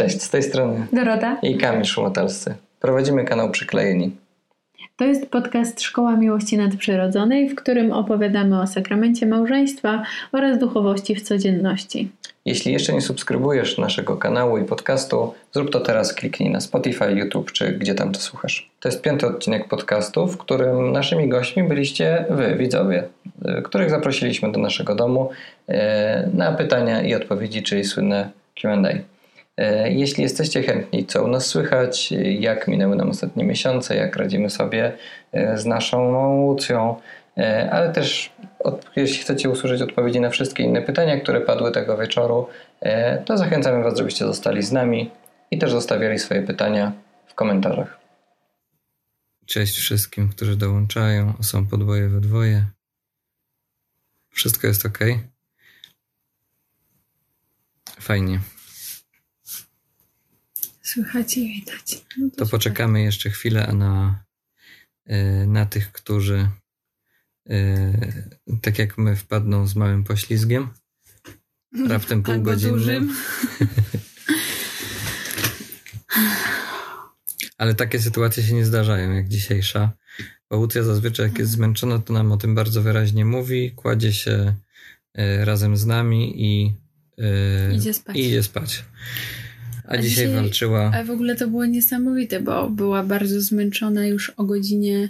Cześć, z tej strony Dorota i Kamil Szumotalscy. Prowadzimy kanał Przyklejeni. To jest podcast Szkoła Miłości Nadprzyrodzonej, w którym opowiadamy o sakramencie małżeństwa oraz duchowości w codzienności. Jeśli jeszcze nie subskrybujesz naszego kanału i podcastu, zrób to teraz, kliknij na Spotify, YouTube czy gdzie tam to słuchasz. To jest piąty odcinek podcastu, w którym naszymi gośćmi byliście wy, widzowie, y, których zaprosiliśmy do naszego domu y, na pytania i odpowiedzi, czyli słynne Q&A. Y, jeśli jesteście chętni, co u nas słychać, jak minęły nam ostatnie miesiące, jak radzimy sobie z naszą małą Łucją, ale też jeśli chcecie usłyszeć odpowiedzi na wszystkie inne pytania, które padły tego wieczoru, to zachęcamy Was, żebyście zostali z nami i też zostawiali swoje pytania w komentarzach. Cześć wszystkim, którzy dołączają. Są podwoje we dwoje. Wszystko jest ok. Fajnie. Słychać i widać. No to, to poczekamy jeszcze chwilę na, e, na tych, którzy e, tak jak my wpadną z małym poślizgiem. Raptem pół godziny. Ale takie sytuacje się nie zdarzają jak dzisiejsza. Bo Łucja zazwyczaj jak jest zmęczona, to nam o tym bardzo wyraźnie mówi, kładzie się e, razem z nami i idzie spać. I idzie spać. A, dzisiaj, dzisiaj walczyła. A w ogóle to było niesamowite, bo była bardzo zmęczona już o godzinie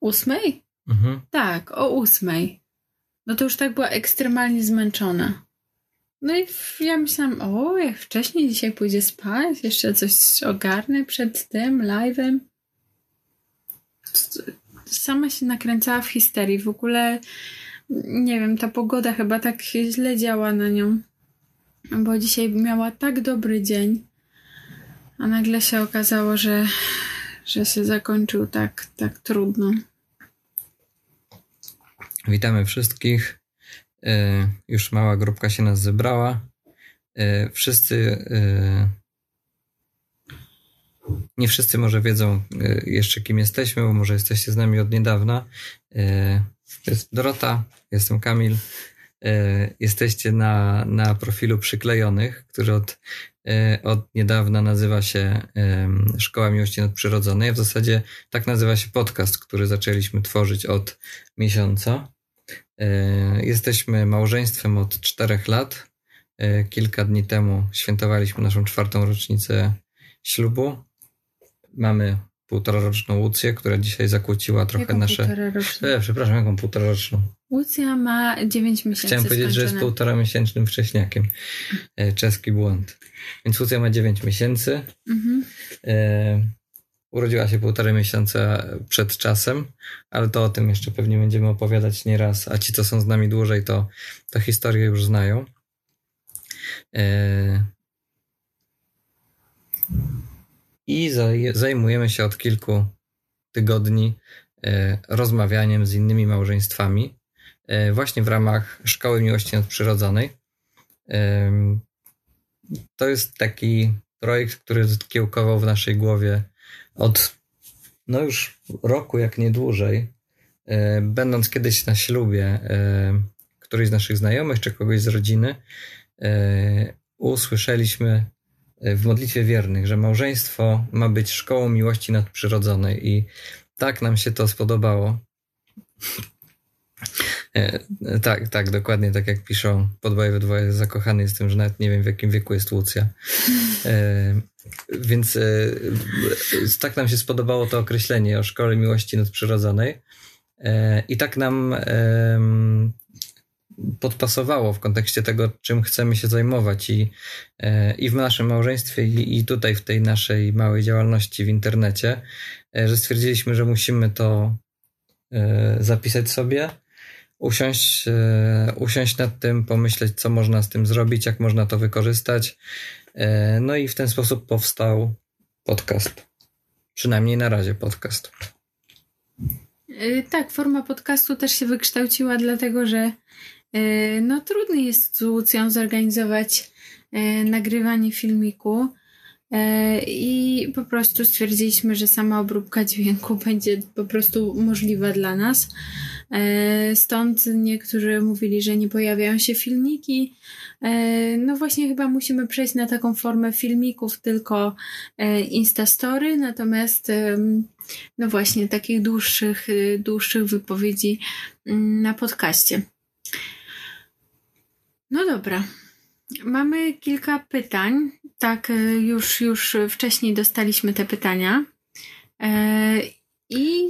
ósmej? Mhm. Tak, o ósmej. No to już tak była ekstremalnie zmęczona. No i ja myślałam, o, jak wcześniej dzisiaj pójdzie spać, jeszcze coś ogarnę przed tym live'em. Sama się nakręcała w histerii. W ogóle, nie wiem, ta pogoda chyba tak źle działa na nią bo dzisiaj miała tak dobry dzień, a nagle się okazało, że, że się zakończył tak, tak trudno. Witamy wszystkich. E, już mała grupka się nas zebrała. E, wszyscy, e, nie wszyscy może wiedzą jeszcze kim jesteśmy, bo może jesteście z nami od niedawna. Jest Dorota, jestem Kamil. E, jesteście na, na profilu przyklejonych, który od, e, od niedawna nazywa się Szkoła Miłości Nadprzyrodzonej. W zasadzie tak nazywa się podcast, który zaczęliśmy tworzyć od miesiąca. Jesteśmy małżeństwem od czterech lat. Kilka dni temu świętowaliśmy naszą czwartą rocznicę ślubu. Mamy półtoraroczną Łucję, która dzisiaj zakłóciła trochę jaką nasze. E, przepraszam, jaką półtoraroczną? Łucja ma 9 miesięcy. Chciałem powiedzieć, skończone. że jest półtora miesięcznym wcześniakiem. E, czeski błąd. Więc Łucja ma 9 miesięcy. Mhm. E, urodziła się półtorej miesiąca przed czasem, ale to o tym jeszcze pewnie będziemy opowiadać nieraz. A ci, co są z nami dłużej, to, to historię już znają. E, i zajmujemy się od kilku tygodni e, rozmawianiem z innymi małżeństwami, e, właśnie w ramach Szkoły Miłości Nadprzyrodzonej. To jest taki projekt, który kiełkował w naszej głowie od no już roku, jak nie dłużej. E, będąc kiedyś na ślubie któryś z naszych znajomych czy kogoś z rodziny, usłyszeliśmy w modlitwie wiernych, że małżeństwo ma być szkołą miłości nadprzyrodzonej i tak nam się to spodobało. E, tak, tak, dokładnie tak jak piszą podwoje we dwoje zakochany jestem, że nawet nie wiem w jakim wieku jest Lucja. E, więc e, tak nam się spodobało to określenie o szkole miłości nadprzyrodzonej. E, I tak nam podpasowało w kontekście tego, czym chcemy się zajmować i, e, i w naszym małżeństwie, i, i tutaj w tej naszej małej działalności w internecie, e, że stwierdziliśmy, że musimy to e, zapisać sobie, usiąść, usiąść nad tym, pomyśleć, co można z tym zrobić, jak można to wykorzystać. No i w ten sposób powstał podcast. Przynajmniej na razie podcast. Tak, forma podcastu też się wykształciła, dlatego że no trudno jest z Lucją zorganizować e, nagrywanie filmiku e, i po prostu stwierdziliśmy, że sama obróbka dźwięku będzie po prostu możliwa dla nas. E, stąd niektórzy mówili, że nie pojawiają się filmiki. E, no właśnie chyba musimy przejść na taką formę filmików, tylko Instastory, natomiast no właśnie takich dłuższych, dłuższych wypowiedzi mm, na podcaście. No dobra. Mamy kilka pytań. Tak, już, już wcześniej dostaliśmy te pytania. I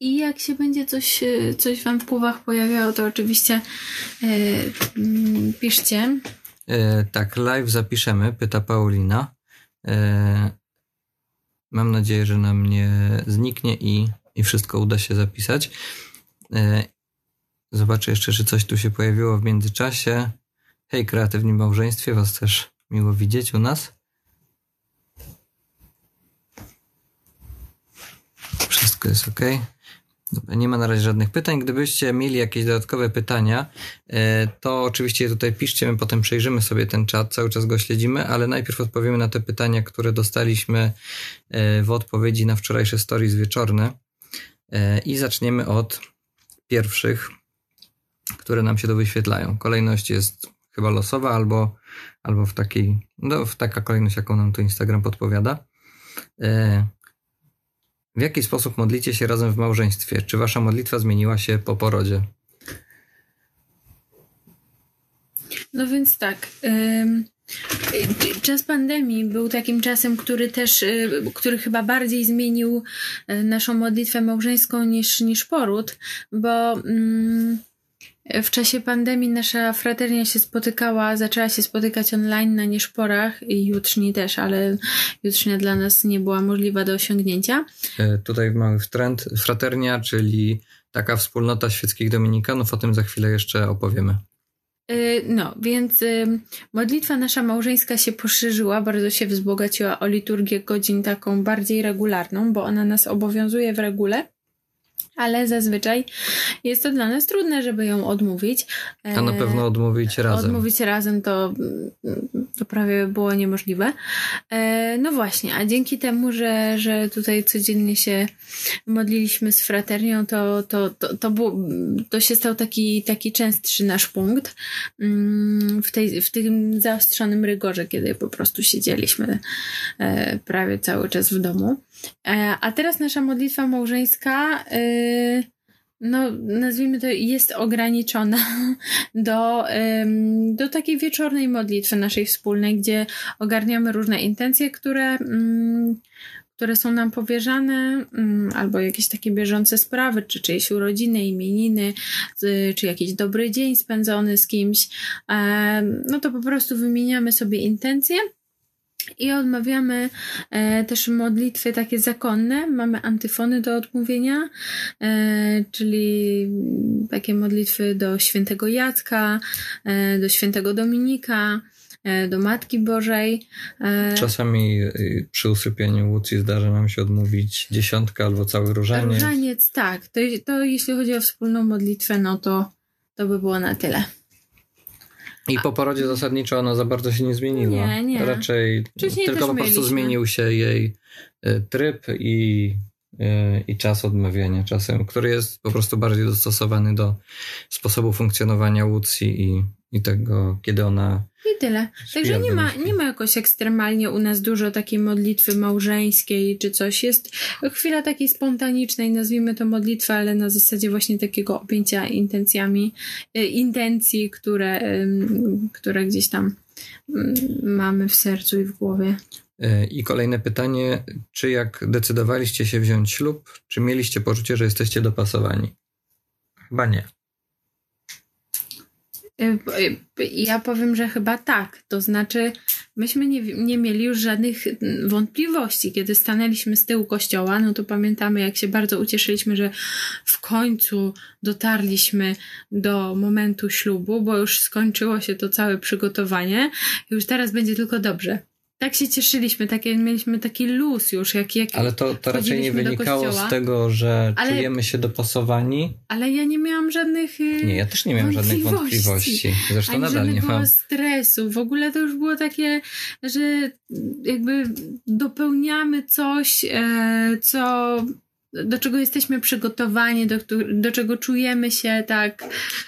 i jak się będzie coś, e, coś Wam w głowach pojawiało, to oczywiście e, mm, piszcie. E, tak, live zapiszemy, pyta Paulina. E, mam nadzieję, że nam nie zniknie i, i wszystko uda się zapisać. Zobaczę jeszcze, czy coś tu się pojawiło w międzyczasie. Hej, kreatywni małżeństwie, Was też miło widzieć u nas. Wszystko jest ok. Nie ma na razie żadnych pytań. Gdybyście mieli jakieś dodatkowe pytania, e, to oczywiście tutaj piszcie, my potem przejrzymy sobie ten czat, cały czas go śledzimy, ale najpierw odpowiemy na te pytania, które dostaliśmy e, w odpowiedzi na wczorajsze stories wieczorne. E, I zaczniemy od pierwszych, które nam się do wyświetlają. Kolejność jest chyba losowa, albo, albo w takiej, no, w taka kolejność, jaką nam tu Instagram podpowiada. W jaki sposób modlicie się razem w małżeństwie? Czy wasza modlitwa zmieniła się po porodzie? No więc tak. Czas pandemii był takim czasem, który też, y, który chyba bardziej zmienił y, naszą modlitwę małżeńską niż, niż poród, bo w czasie pandemii nasza fraternia się spotykała, zaczęła się spotykać online na nieszporach i jutrzni też, ale jutrznia dla nas nie była możliwa do osiągnięcia. E, tutaj mamy trend fraternia, czyli taka wspólnota świeckich dominikanów, o tym za chwilę jeszcze opowiemy. E, no, więc modlitwa nasza małżeńska się poszerzyła, bardzo się wzbogaciła o liturgię godzin taką bardziej regularną, bo ona nas obowiązuje w regule ale zazwyczaj jest to dla nas trudne, żeby ją odmówić. A na pewno odmówić razem. Odmówić razem to, to prawie było niemożliwe. E, no właśnie, a dzięki temu, że, że tutaj codziennie się modliliśmy z fraternią, to, to, to, to, był, to się stał taki, taki częstszy nasz punkt mm, w, tej, w tym zaostrzonym rygorze, kiedy po prostu siedzieliśmy e, prawie cały czas w domu. E, a teraz nasza modlitwa małżeńska, e, no nazwijmy to, jest ograniczona do, do takiej wieczornej modlitwy naszej wspólnej, gdzie ogarniamy różne intencje, które, które są nam powierzane, albo jakieś takie bieżące sprawy, czy czyjeś urodziny, imieniny, czy jakiś dobry dzień spędzony z kimś. No to po prostu wymieniamy sobie intencje i odmawiamy e, też modlitwy takie zakonne. Mamy antyfony do odmówienia, e, czyli takie modlitwy do świętego Jacka, e, do świętego Dominika, e, do Matki Bożej. E, Czasami e, przy usypianiu Łucji zdarza nam się odmówić dziesiątkę albo cały różaniec. Różaniec, tak. To, to jeśli chodzi o wspólną modlitwę, no to to by było na tyle. I po porodzie zasadniczo ona za bardzo się nie zmieniła. Nie, nie. Raczej Wcześniej tylko po prostu zmienił się jej e, tryb i, e, i czas odmawiania czasem, który jest po prostu bardziej dostosowany do sposobu funkcjonowania Łucji i, i tego, kiedy ona i tyle. Także nie ma, nie ma jakoś ekstremalnie u nas dużo takiej modlitwy małżeńskiej czy coś. Jest chwila takiej spontanicznej, nazwijmy to modlitwa, ale na zasadzie właśnie takiego objęcia intencjami, e, intencji, które, które gdzieś tam mm, mamy w sercu i w głowie. E, I kolejne pytanie, czy jak decydowaliście się wziąć ślub, czy mieliście poczucie, że jesteście dopasowani? Chyba nie. Y, y, ja powiem, że chyba tak. To znaczy, myśmy nie, nie mieli już żadnych wątpliwości. Kiedy stanęliśmy z tyłu kościoła, no to pamiętamy, jak się bardzo ucieszyliśmy, że w końcu dotarliśmy do momentu ślubu, bo już skończyło się to całe przygotowanie. Już teraz będzie tylko dobrze tak się cieszyliśmy, takie, mieliśmy taki luz już, jak, jak Ale to, to raczej nie wynikało z tego, że ale, czujemy się dopasowani. Ale ja nie miałam żadnych y, Nie, ja też nie miałam żadnych wątpliwości. Zresztą Ani nadal nie mam. stresu. W ogóle to już było takie, że jakby dopełniamy coś, e, co do czego jesteśmy przygotowani, do, do czego czujemy się tak.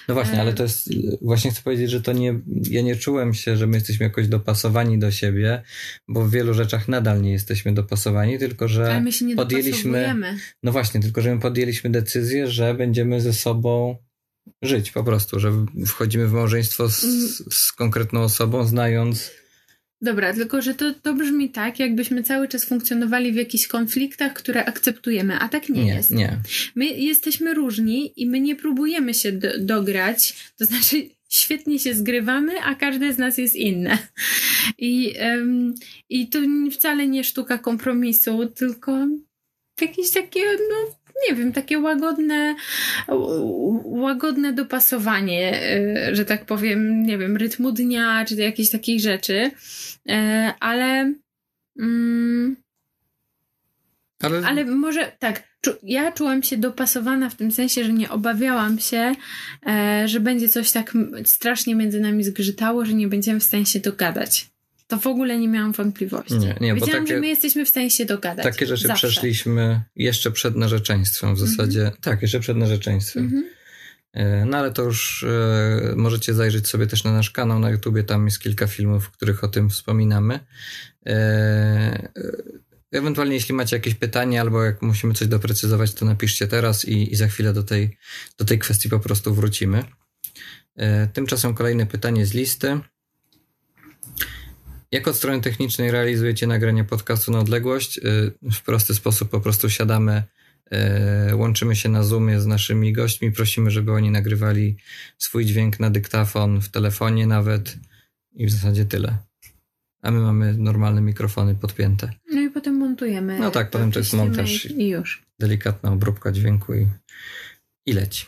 No właśnie, ale to jest, właśnie chcę powiedzieć, że to nie, ja nie czułem się, że my jesteśmy jakoś dopasowani do siebie, bo w wielu rzeczach nadal nie jesteśmy dopasowani, tylko że ale my się nie podjęliśmy, no właśnie, tylko że my podjęliśmy decyzję, że będziemy ze sobą żyć po prostu, że wchodzimy w małżeństwo z, mm. z konkretną osobą, znając Dobra, tylko że to, to brzmi tak, jakbyśmy cały czas funkcjonowali w jakichś konfliktach, które akceptujemy, a tak nie, nie jest. Nie. My jesteśmy różni i my nie próbujemy się do, dograć, to znaczy świetnie się zgrywamy, a każde z nas jest inne. I, um, i to wcale nie sztuka kompromisu, tylko jakieś takie, no, nie wiem, takie łagodne, łagodne dopasowanie, y, że tak powiem, nie wiem, rytmu dnia, czy jakiejś takiej rzeczy. E, ale. Mm, ale... ale może tak, ja czułam się dopasowana w tym sensie, że nie obawiałam się, e, że będzie coś tak strasznie między nami zgrzytało, że nie będziemy w stanie się dogadać. To w ogóle nie miałam wątpliwości. Nie, nie, Wiedziałam, takie, że my jesteśmy w stanie się dogadać. Takie rzeczy Zawsze. przeszliśmy jeszcze przed narzeczeństwem w zasadzie. Mm -hmm. Tak, jeszcze przed narzeczeństwem. Mm -hmm. E, no ale to już e, możecie zajrzeć sobie też na nasz kanał na YouTubie, tam jest kilka filmów, w których o tym wspominamy. E, ewentualnie jeśli macie jakieś pytanie albo jak musimy coś doprecyzować, to napiszcie teraz i, i za chwilę do tej, do tej kwestii po prostu wrócimy. Tymczasem kolejne pytanie z listy. Jak od strony technicznej realizujecie nagranie podcastu na odległość? W prosty sposób po prostu siadamy E, łączymy się na Zoomie z naszymi gośćmi, prosimy, żeby oni nagrywali swój dźwięk na dyktafon, w telefonie nawet i w zasadzie tyle. A my mamy normalne mikrofony podpięte. No i potem montujemy. No tak, potem to jest montaż. I już. Delikatna obróbka dźwięku i, i leci.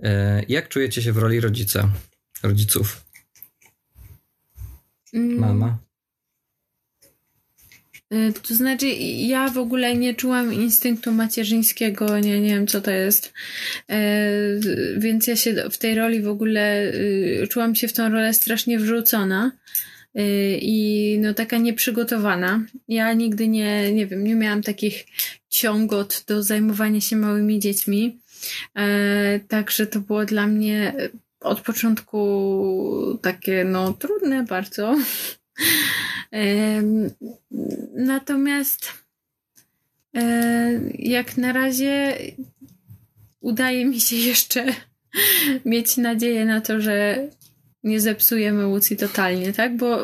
E, jak czujecie się w roli rodzica, rodziców? Mm. Mama? Y, to znaczy, ja w ogóle nie czułam instynktu macierzyńskiego, nie, nie wiem co to jest. Y, więc ja się w tej roli w ogóle y, czułam się w tą rolę strasznie wrzucona i no taka nieprzygotowana. Ja nigdy nie, nie wiem, nie miałam takich ciągot do zajmowania się małymi dziećmi. Także to było dla mnie od początku takie no trudne bardzo. Natomiast e, jak na razie udaje mi się jeszcze mieć nadzieję na to, że nie zepsujemy Łucji totalnie, tak? Bo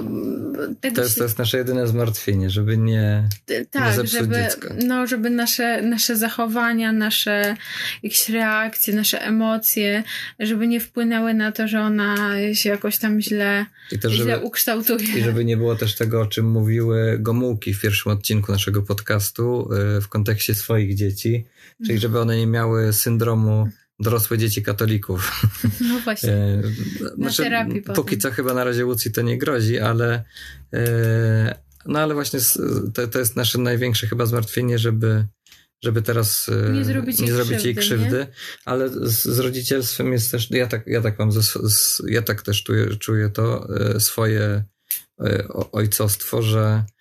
tego to, jest, się... to jest nasze jedyne zmartwienie, żeby nie, tak, nie żeby, dziecka. No, żeby nasze, nasze zachowania, nasze jakieś reakcje, nasze emocje, żeby nie wpłynęły na to, że ona się jakoś tam źle, I źle żeby, ukształtuje. I żeby nie było też tego, o czym mówiły Gomułki w pierwszym odcinku naszego podcastu y, w kontekście swoich dzieci, czyli mhm. żeby one nie miały syndromu dorosłe dzieci katolików. No właśnie. E, na znaczy, terapii Póki potem. co chyba na razie Łucji to nie grozi, ale e, no ale właśnie to, to jest nasze największe chyba zmartwienie, żeby żeby teraz e, nie zrobić, nie zrobić krzywdy, jej krzywdy, nie? ale z, z, rodzicielstwem jest też, ja tak, ja tak mam, z, z, ja tak też czuję, czuję to swoje ojcostwo, że E,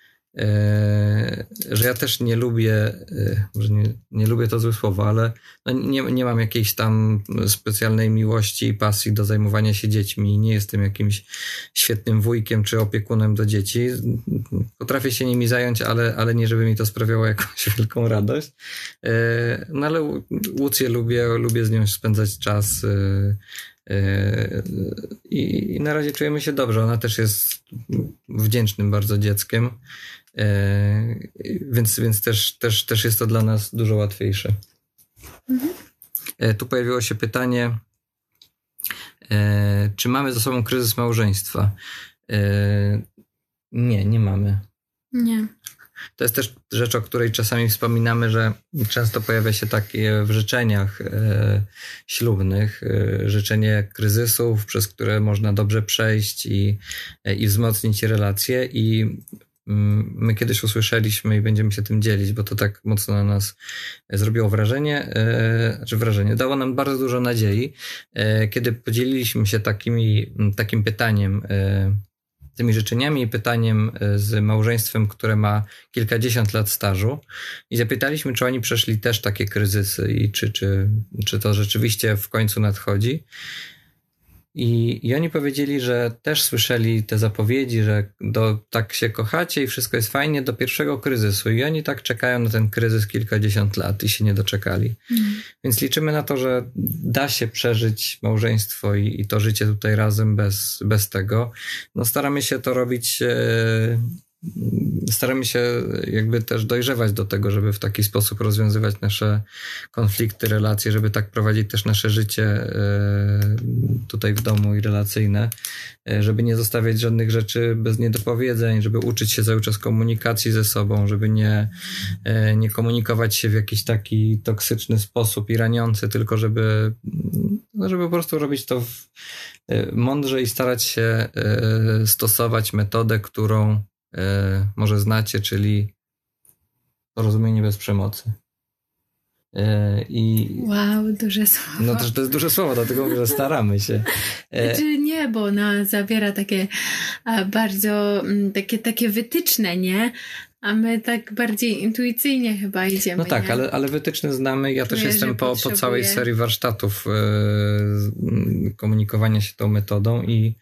że ja też nie lubię, e, może nie, nie lubię to złe słowo, ale no nie, nie mam jakiejś tam specjalnej miłości i pasji do zajmowania się dziećmi. Nie jestem jakimś świetnym wujkiem czy opiekunem do dzieci. Potrafię się nimi zająć, ale, ale nie, żeby mi to sprawiało jakąś wielką radość. E, no ale Łucję lubię, lubię z nią spędzać czas. I na razie czujemy się dobrze. Ona też jest wdzięcznym bardzo dzieckiem. E, więc, więc też, też, też jest to dla nas dużo łatwiejsze. Mhm. E, tu pojawiło się pytanie, czy mamy za sobą kryzys małżeństwa? Nie, nie mamy. Nie. To jest też rzecz, o której czasami wspominamy, że często pojawia się takie w życzeniach e, ślubnych, e, życzenie kryzysów, przez które można dobrze przejść i, e, i wzmocnić relacje. I Mm, my kiedyś usłyszeliśmy i będziemy się tym dzielić, bo to tak mocno na nas zrobiło wrażenie, znaczy wrażenie, dało nam bardzo dużo nadziei, kiedy podzieliliśmy się takimi, takim pytaniem, tymi życzeniami i pytaniem e, z małżeństwem, które ma kilkadziesiąt lat stażu i zapytaliśmy, czy oni przeszli też takie kryzysy i czy, czy, czy to rzeczywiście w końcu nadchodzi. I, I oni powiedzieli, że też słyszeli te zapowiedzi, że do, tak się kochacie i wszystko jest fajnie do pierwszego kryzysu. I oni tak czekają na ten kryzys kilkadziesiąt lat i się nie doczekali. Mm. Więc liczymy na to, że da się przeżyć małżeństwo i, i to życie tutaj razem bez, bez tego. No staramy się to robić. E, staramy się jakby też dojrzewać do tego, żeby w taki sposób rozwiązywać nasze konflikty, relacje, żeby tak prowadzić też nasze życie e, tutaj w domu i relacyjne, e, żeby nie zostawiać żadnych rzeczy bez niedopowiedzeń, żeby uczyć się cały czas komunikacji ze sobą, żeby nie, e, nie komunikować się w jakiś taki toksyczny sposób i raniący, tylko żeby, no, żeby po prostu robić to mądrze i starać się stosować metodę, którą może znacie, czyli porozumienie bez przemocy. E, I, wow, duże słowo. No to, to jest duże słowo, dlatego mówię, że staramy się. E, znaczy nie, bo ona zawiera takie bardzo mm, takie, takie wytyczne, nie? A my tak bardziej intuicyjnie chyba idziemy. No tak, ale, ale wytyczne znamy. Ja też jestem po, po całej serii warsztatów e, komunikowania się tą metodą i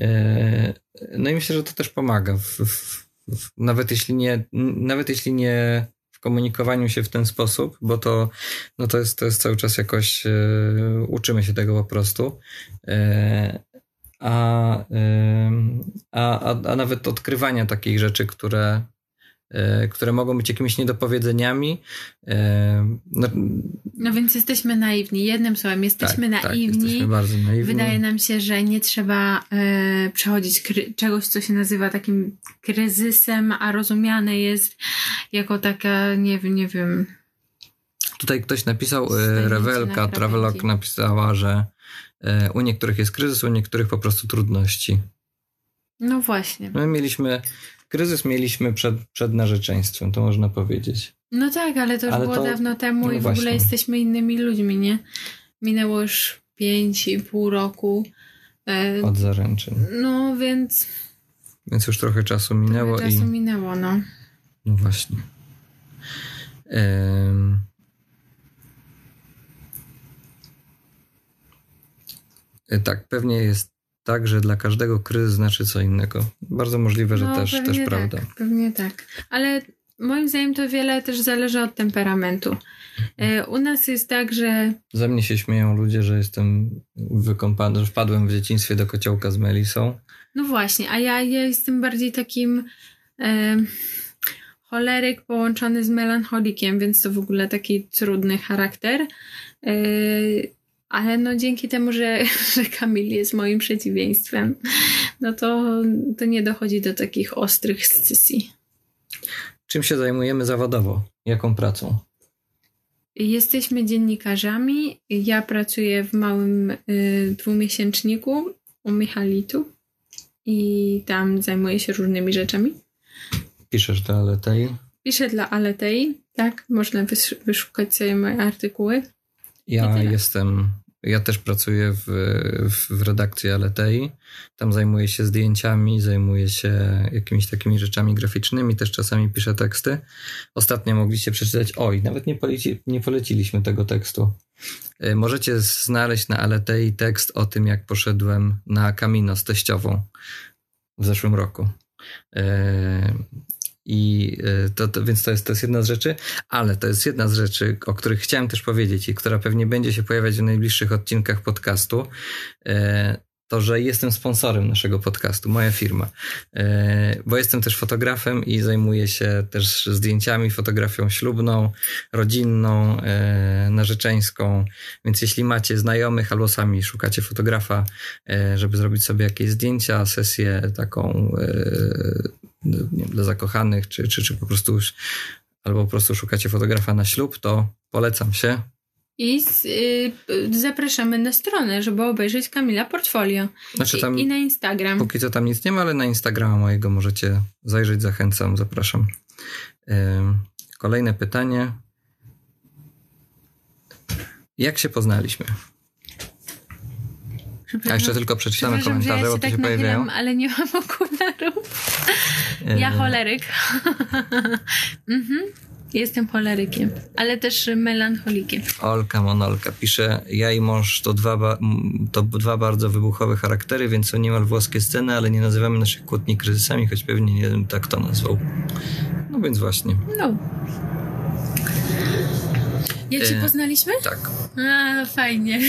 e, no i myślę, że to też pomaga. W, w, w, nawet jeśli nie, nawet jeśli nie w komunikowaniu się w ten sposób, bo to, no to, jest, to jest cały czas jakoś e, uczymy się tego po prostu. A, a, a, a nawet odkrywania takich rzeczy, które, które mogą być jakimiś niedopowiedzeniami. E, no, no więc jesteśmy naiwni. Jednym słowem, jesteśmy tak, naiwni. Tak, jesteśmy bardzo naiwni. Wydaje nam się, że nie trzeba e, przechodzić czegoś, co się nazywa takim kryzysem, a rozumiane jest jako taka, nie wiem, nie wiem. Tutaj ktoś napisał, e, Rewelka, Travelog napisała, że u niektórych jest kryzys, u niektórych po prostu trudności. No właśnie. My mieliśmy kryzys mieliśmy przed, przed narzeczeństwem, to można powiedzieć. No tak, ale to już ale było to, dawno temu no i w właśnie. ogóle jesteśmy innymi ludźmi, nie? Minęło już pięć i pół roku. E, Od zaręczyn. No więc. Więc już trochę czasu minęło. Trochę czasu i... minęło, no. No właśnie. Ehm... Tak, pewnie jest tak, że dla każdego kryzys znaczy co innego. Bardzo możliwe, że no, też, też tak, prawda. Pewnie tak. Ale moim zdaniem to wiele też zależy od temperamentu. E, u nas jest tak, że. Ze mnie się śmieją ludzie, że jestem wykąpany, że wpadłem w dzieciństwie do kociołka z Melisą. No właśnie, a ja, ja jestem bardziej takim. E, choleryk połączony z melancholikiem, więc to w ogóle taki trudny charakter. E, ale no dzięki temu, że, że Kamil jest moim przeciwieństwem, no to, to nie dochodzi do takich ostrych scysji. Czym się zajmujemy zawodowo? Jaką pracą? Jesteśmy dziennikarzami. Ja pracuję w małym y, dwumiesięczniku u Michalitu i tam zajmuję się różnymi rzeczami. Piszesz dla Aletei? Piszę dla Aletei, tak. Można wyszukać sobie moje artykuły. Ja jestem ja też pracuję w, w, redakcji Aletei. Tam zajmuję się zdjęciami, zajmuję się jakimiś takimi rzeczami graficznymi, też czasami piszę teksty. Ostatnio mogliście przeczytać, oj, nawet nie, poleci, nie poleciliśmy tego tekstu. E, możecie znaleźć na Aletei tekst o tym, jak poszedłem na Camino z teściową w zeszłym roku. E, i e, to, to, więc to jest, to jest jedna z rzeczy, ale to jest jedna z rzeczy, o których chciałem też powiedzieć i która pewnie będzie się pojawiać w najbliższych odcinkach podcastu. E, to, że jestem sponsorem naszego podcastu, moja firma, e, bo jestem też fotografem i zajmuję się też zdjęciami, fotografią ślubną, rodzinną, narzeczeńsą, więc jeśli macie znajomych albo sami szukacie fotografa, żeby zrobić sobie jakieś zdjęcia, sesję taką wiem, dla zakochanych, czy, czy, czy po prostu albo po prostu szukacie fotografa na ślub, to polecam się. I z, y, zapraszamy na stronę, żeby obejrzeć Kamila Portfolio. Znaczy tam, I, I, na Instagram. Póki co tam nic nie ma, ale na Instagrama mojego możecie zajrzeć, zachęcam, zapraszam. Kolejne pytanie. Jak się poznaliśmy? A jeszcze tylko przeczytamy komentarze, ja bo to tak się pojawiają. ale nie mam okularów. Ja choleryk. mhm. Jestem cholerykiem, ale też melancholikiem. Olka Monolka pisze, ja i mąż to dwa, to dwa bardzo wybuchowe charaktery, więc są niemal włoskie sceny, ale nie nazywamy naszych kłótni kryzysami, choć pewnie nie wiem tak to nazwał. No więc właśnie. No. Jak się e, poznaliśmy? Tak. A, fajnie.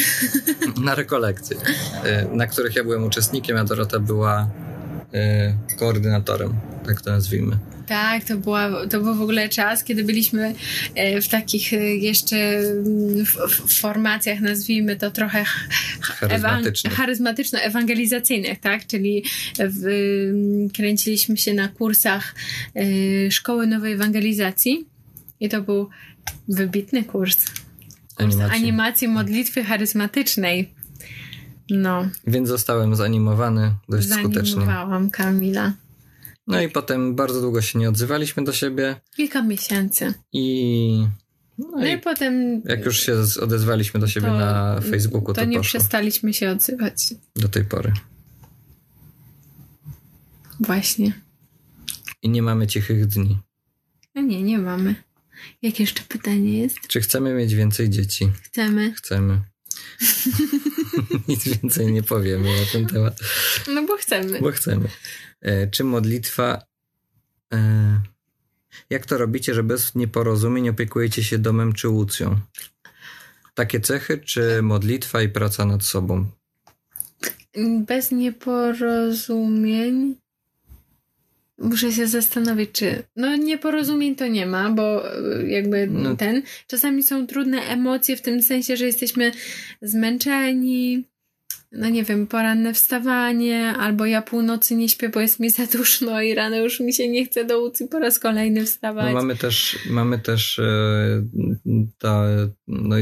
Na rekolekcje, e, na których ja byłem uczestnikiem, a Dorota była e, koordynatorem, tak to nazwijmy. Tak, to, była, to był w ogóle czas, kiedy byliśmy e, w takich e, jeszcze mm, formacjach, nazwijmy to trochę charyzmatyczno-ewangelizacyjnych, tak? Czyli w, mm, kręciliśmy się na kursach e, Szkoły Nowej Ewangelizacji i to był wybitny kurs. Animacji, animacji modlitwy charyzmatycznej. No. Więc zostałem zanimowany dość skutecznie. Zanimowałam Kamila. No i potem bardzo długo się nie odzywaliśmy do siebie. Kilka miesięcy. I. No, no i, i, potem. Jak już się odezwaliśmy do siebie to, na Facebooku, to, to nie poszło. przestaliśmy się odzywać. Do tej pory. Właśnie. I nie mamy cichych dni. No nie, nie mamy. Jakie jeszcze pytanie jest? Czy chcemy mieć więcej dzieci? Chcemy. Chcemy. Nic więcej nie powiemy na ten temat. No bo chcemy. Bo chcemy. E, czy modlitwa. E, jak to robicie, że bez nieporozumień opiekujecie się domem czy łucją? Takie cechy, czy modlitwa i praca nad sobą? Bez nieporozumień. Muszę się zastanowić, czy. No, nieporozumień to nie ma, bo e, jakby no. ten. Czasami są trudne emocje w tym sensie, że jesteśmy zmęczeni, no nie wiem, poranne wstawanie, albo ja północy nie śpię, bo jest mi za duszno i rano już mi się nie chce do ulicy po raz kolejny wstawać. No mamy też, mamy też e, ta, no,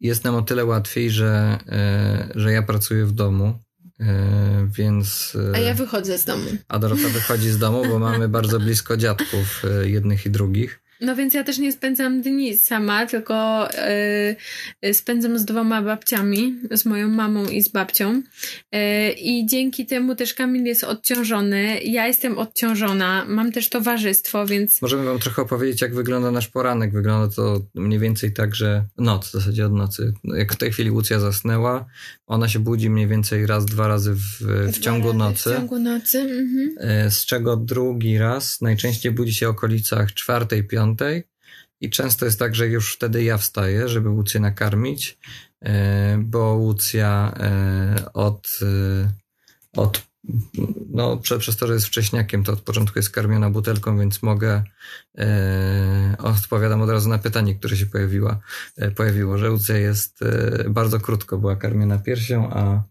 jest nam o tyle łatwiej, że, e, że ja pracuję w domu, e, więc... A ja wychodzę z domu. A Dorota wychodzi z domu, bo mamy bardzo blisko dziadków jednych i drugich. No więc ja też nie spędzam dni sama, tylko yy, spędzam z dwoma babciami, z moją mamą i z babcią. Yy, I dzięki temu też Kamil jest odciążony, ja jestem odciążona, mam też towarzystwo, więc... Możemy wam trochę opowiedzieć, jak wygląda nasz poranek. Wygląda to mniej więcej tak, że noc, w zasadzie od nocy. Jak w tej chwili Łucja zasnęła, ona się budzi mniej więcej raz, dwa razy w, w ciągu nocy. W ciągu nocy, mhm. Yy, z czego drugi raz najczęściej budzi się w okolicach czwartej, piątej, i często jest tak, że już wtedy ja wstaję, żeby Łucję nakarmić, e, bo Łucja e, od, e, od no, przez to, że jest wcześniakiem, to od początku jest karmiona butelką, więc mogę odpowiadam od razu na pytanie, które się pojawiło, pojawiło, że Łucja jest bardzo krótko była karmiona piersią, a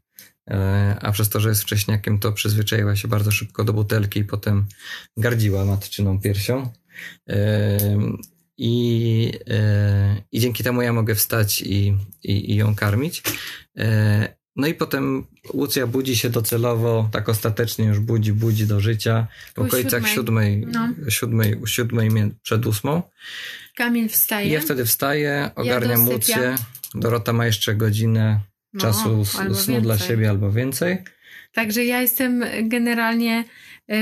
a przez to, że jest wcześniakiem, to przyzwyczaiła się bardzo szybko do butelki i potem gardziła matczyną piersią. I, e, i dzięki temu ja mogę wstać i, i, i ją karmić. E, no i potem Łucja budzi się docelowo, tak ostatecznie już budzi, budzi do życia w okolicach siódmej, no. siódmej, siódmej przed ósmą. Kamil wstaje. Ja wtedy wstaję, ogarniam ja Łucję. Dorota ma jeszcze godzinę no, czasu snu więcej. dla siebie albo więcej. Także ja jestem generalnie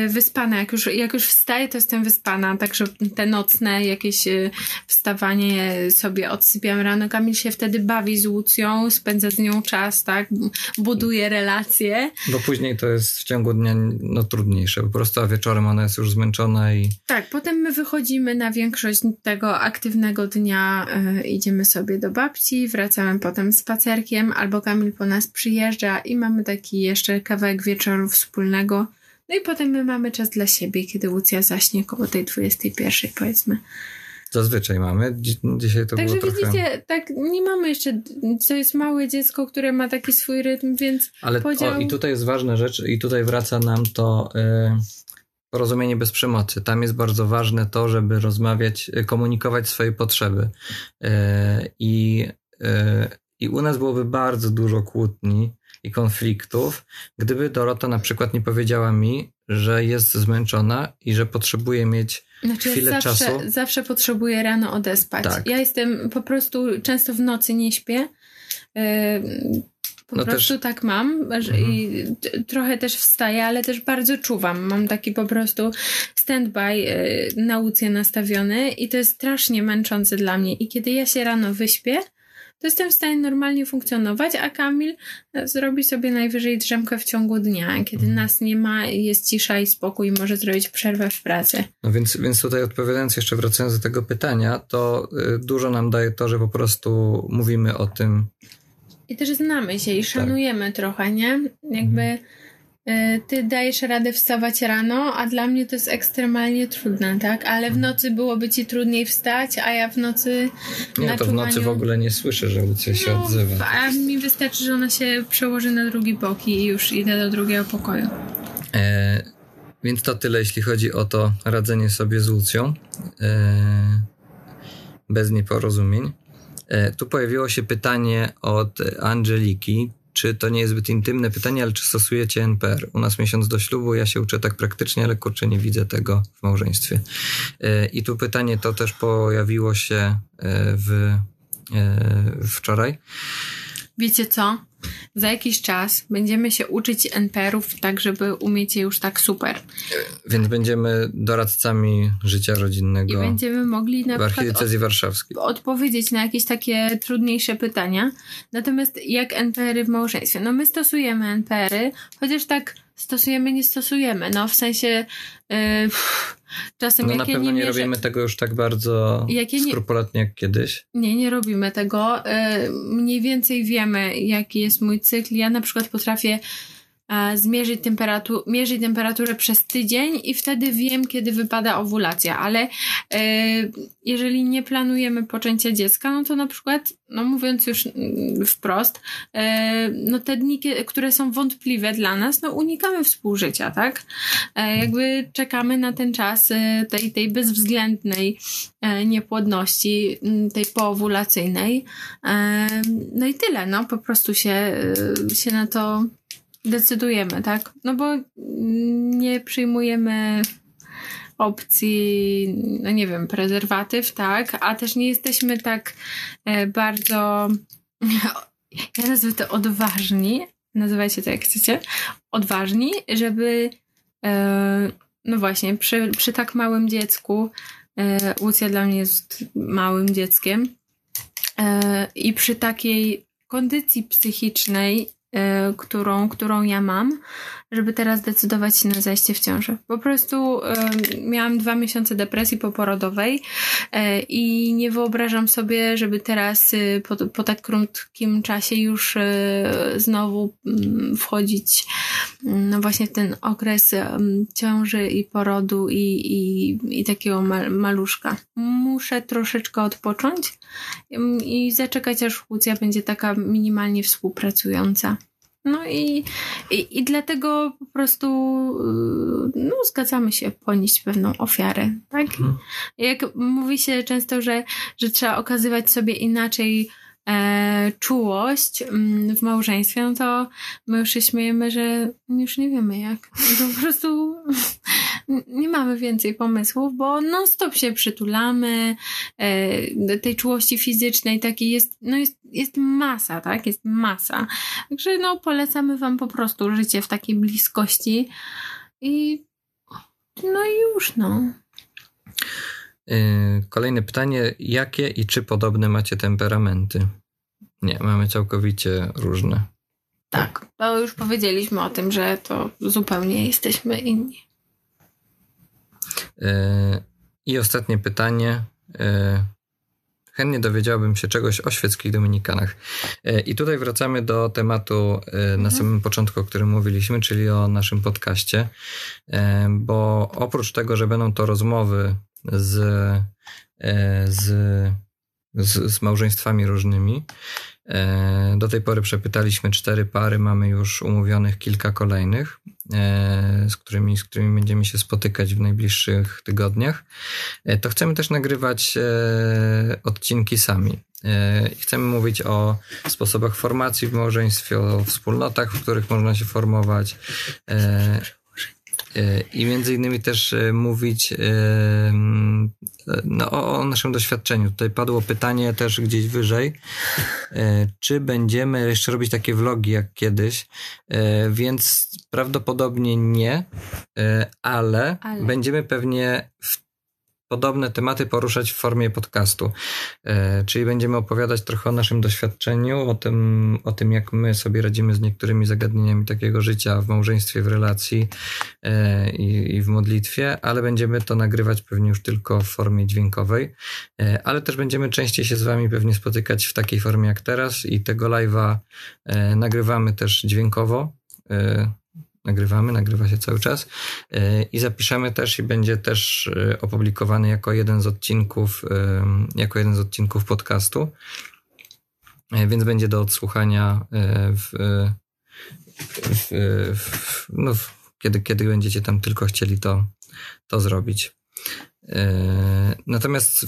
wyspana. Jak już, jak już wstaję, to jestem wyspana. Także te nocne jakieś y, wstawanie sobie odsypiam rano. Kamil się wtedy bawi z Łucją, spędza z nią czas, tak? Buduje relacje. Bo później to jest w ciągu dnia no, trudniejsze. Po prostu a wieczorem ona jest już zmęczona i... Tak, potem my wychodzimy na większość tego aktywnego dnia, y, idziemy sobie do babci, wracamy potem spacerkiem, albo Kamil po nas przyjeżdża i mamy taki jeszcze kawałek wieczoru wspólnego no i potem my mamy czas dla siebie, kiedy Łucja zaśnie koło tej 21 powiedzmy. Zazwyczaj mamy. Dzisiaj to Także było trochę... widzicie, tak nie mamy jeszcze, to jest małe dziecko, które ma taki swój rytm, więc Ale podział... o, i tutaj jest ważna rzecz i tutaj wraca nam to y, porozumienie bez przemocy. Tam jest bardzo ważne to, żeby rozmawiać, y, komunikować swoje potrzeby. Y, I i u nas byłoby bardzo dużo kłótni, i konfliktów, gdyby Dorota na przykład nie powiedziała mi, że jest zmęczona i że potrzebuje mieć znaczy, chwilę zawsze, czasu. Zawsze potrzebuję rano odespać. Tak. Ja jestem po prostu często w nocy nie śpię. Po no prostu też... tak mam mhm. i trochę też wstaję, ale też bardzo czuwam. Mam taki po prostu stand-by y, nauce nastawiony i to jest strasznie męczące dla mnie. I kiedy ja się rano wyśpię, to jestem w stanie normalnie funkcjonować, a Kamil e, zrobi sobie najwyżej drzemkę w ciągu dnia, kiedy mhm. nas nie ma, jest cisza i spokój może zrobić przerwę w pracy. No więc, więc tutaj odpowiadając jeszcze, wracając do tego pytania, to y, dużo nam daje to, że po prostu mówimy o tym. I też znamy się i tak. szanujemy tak. trochę, nie? Jakby. Mhm ty dajesz radę wstawać rano, a dla mnie to jest ekstremalnie trudne, tak? Ale w nocy byłoby ci trudniej wstać, a ja w nocy. Nie, to czuwaniu... w nocy w ogóle nie słyszę, że Lucja się no, odzywa. A mi wystarczy, że ona się przełoży na drugi bok i już idę do drugiego pokoju. E, więc to tyle, jeśli chodzi o to radzenie sobie z Lucją. E, bez nieporozumień. E, tu pojawiło się pytanie od Angeliki czy to nie jest zbyt intymne pytanie, ale czy stosujecie NPR? U nas miesiąc do ślubu, ja się uczę tak praktycznie, ale kurczę, nie widzę tego w małżeństwie. E, I tu pytanie to też pojawiło się e, w, e, wczoraj. Wiecie co? Za jakiś czas będziemy się uczyć NPR-ów tak, żeby umieć je już tak super. Więc będziemy doradcami życia rodzinnego. I będziemy mogli na w archidiecezji warszawskiej odpowiedzieć na jakieś takie trudniejsze pytania. Natomiast jak NPR-y w małżeństwie? No my stosujemy NPR-y, chociaż tak stosujemy, nie stosujemy. No w sensie yy, czasem no na pewno nie, nie robimy tego już tak bardzo jakie skrupulatnie jak kiedyś. Nie, nie robimy tego. Yy, mniej więcej wiemy, jaki jest mój cykl. Ja na przykład potrafię zmierzyć, temperaturę, mierzyć temperaturę przez tydzień i wtedy wiem, kiedy wypada owulacja, ale e, jeżeli nie planujemy poczęcia dziecka, no to na przykład, no mówiąc już mm, wprost, e, no te dni, które są wątpliwe dla nas, no unikamy współżycia, tak? E, jakby czekamy na ten czas tej, tej bezwzględnej niepłodności, tej poowulacyjnej. No i tyle, no po prostu się, się na to decydujemy, tak? No bo nie przyjmujemy opcji, no nie wiem, prezerwatyw, tak? A też nie jesteśmy tak e, bardzo, ja nazwę to odważni, nazywajcie to jak chcecie, odważni, żeby e, no właśnie, przy, przy tak małym dziecku, e, Łucja dla mnie jest małym dzieckiem i przy takiej kondycji psychicznej którą, którą ja mam, żeby teraz decydować się na zajście w ciąży. Po prostu y, miałam dwa miesiące depresji poporodowej y, i nie wyobrażam sobie, żeby teraz po, po tak krótkim czasie już znowu mm, wchodzić mm, no właśnie ten okres ciąży i porodu i, i, i takiego maluszka. Muszę troszeczkę odpocząć i zaczekać, aż płócja będzie taka minimalnie współpracująca. No i, i, i dlatego po prostu y, no, zgadzamy się ponieść pewną ofiarę, tak? Mhm. Jak mówi się często, że, że trzeba okazywać sobie inaczej e, czułość mm, w małżeństwie, no to my już się śmiejemy, że już nie wiemy jak. Że po prostu nie mamy więcej pomysłów, bo non stop się przytulamy, e, tej czułości fizycznej takiej jest, no jest, jest masa, tak? Jest masa. Także no polecamy wam po prostu życie w takiej bliskości i no i już no. Y, kolejne pytanie. Jakie i czy podobne macie temperamenty? Nie, mamy całkowicie różne. Tak, to już powiedzieliśmy o tym, że to zupełnie jesteśmy inni. Y, I ostatnie pytanie. Y, chętnie dowiedziałbym się czegoś o świeckich dominikanach. I tutaj wracamy do tematu na mhm. samym początku, o którym mówiliśmy, czyli o naszym podcaście, bo oprócz tego, że będą to rozmowy z, e, z, z, z małżeństwami różnymi. E, do tej pory przepytaliśmy cztery pary, mamy już umówionych kilka kolejnych, e, z którymi, z którymi będziemy się spotykać w najbliższych tygodniach. To chcemy też nagrywać odcinki sami. Chcemy mówić o sposobach formacji w małżeństwie, o wspólnotach, w których można się formować, I między innymi też mówić no, o, naszym doświadczeniu. Tutaj padło pytanie też gdzieś wyżej, czy będziemy jeszcze robić takie vlogi jak kiedyś, więc prawdopodobnie nie, ale, ale. będziemy pewnie w podobne tematy poruszać w formie podcastu. E, czyli będziemy opowiadać trochę o naszym doświadczeniu, o tym, o tym, jak my sobie radzimy z niektórymi zagadnieniami takiego życia w małżeństwie, w relacji e, i, w modlitwie, ale będziemy to nagrywać pewnie już tylko w formie dźwiękowej. E, ale też będziemy częściej się z Wami pewnie spotykać w takiej formie jak teraz i tego live'a nagrywamy też dźwiękowo nagrywamy, nagrywa się cały czas e, i zapiszemy też i będzie też e, opublikowany jako jeden z odcinków, e, jako jeden z odcinków podcastu, więc będzie do odsłuchania w, w, w, no, kiedy, kiedy będziecie tam tylko chcieli to, to zrobić. Natomiast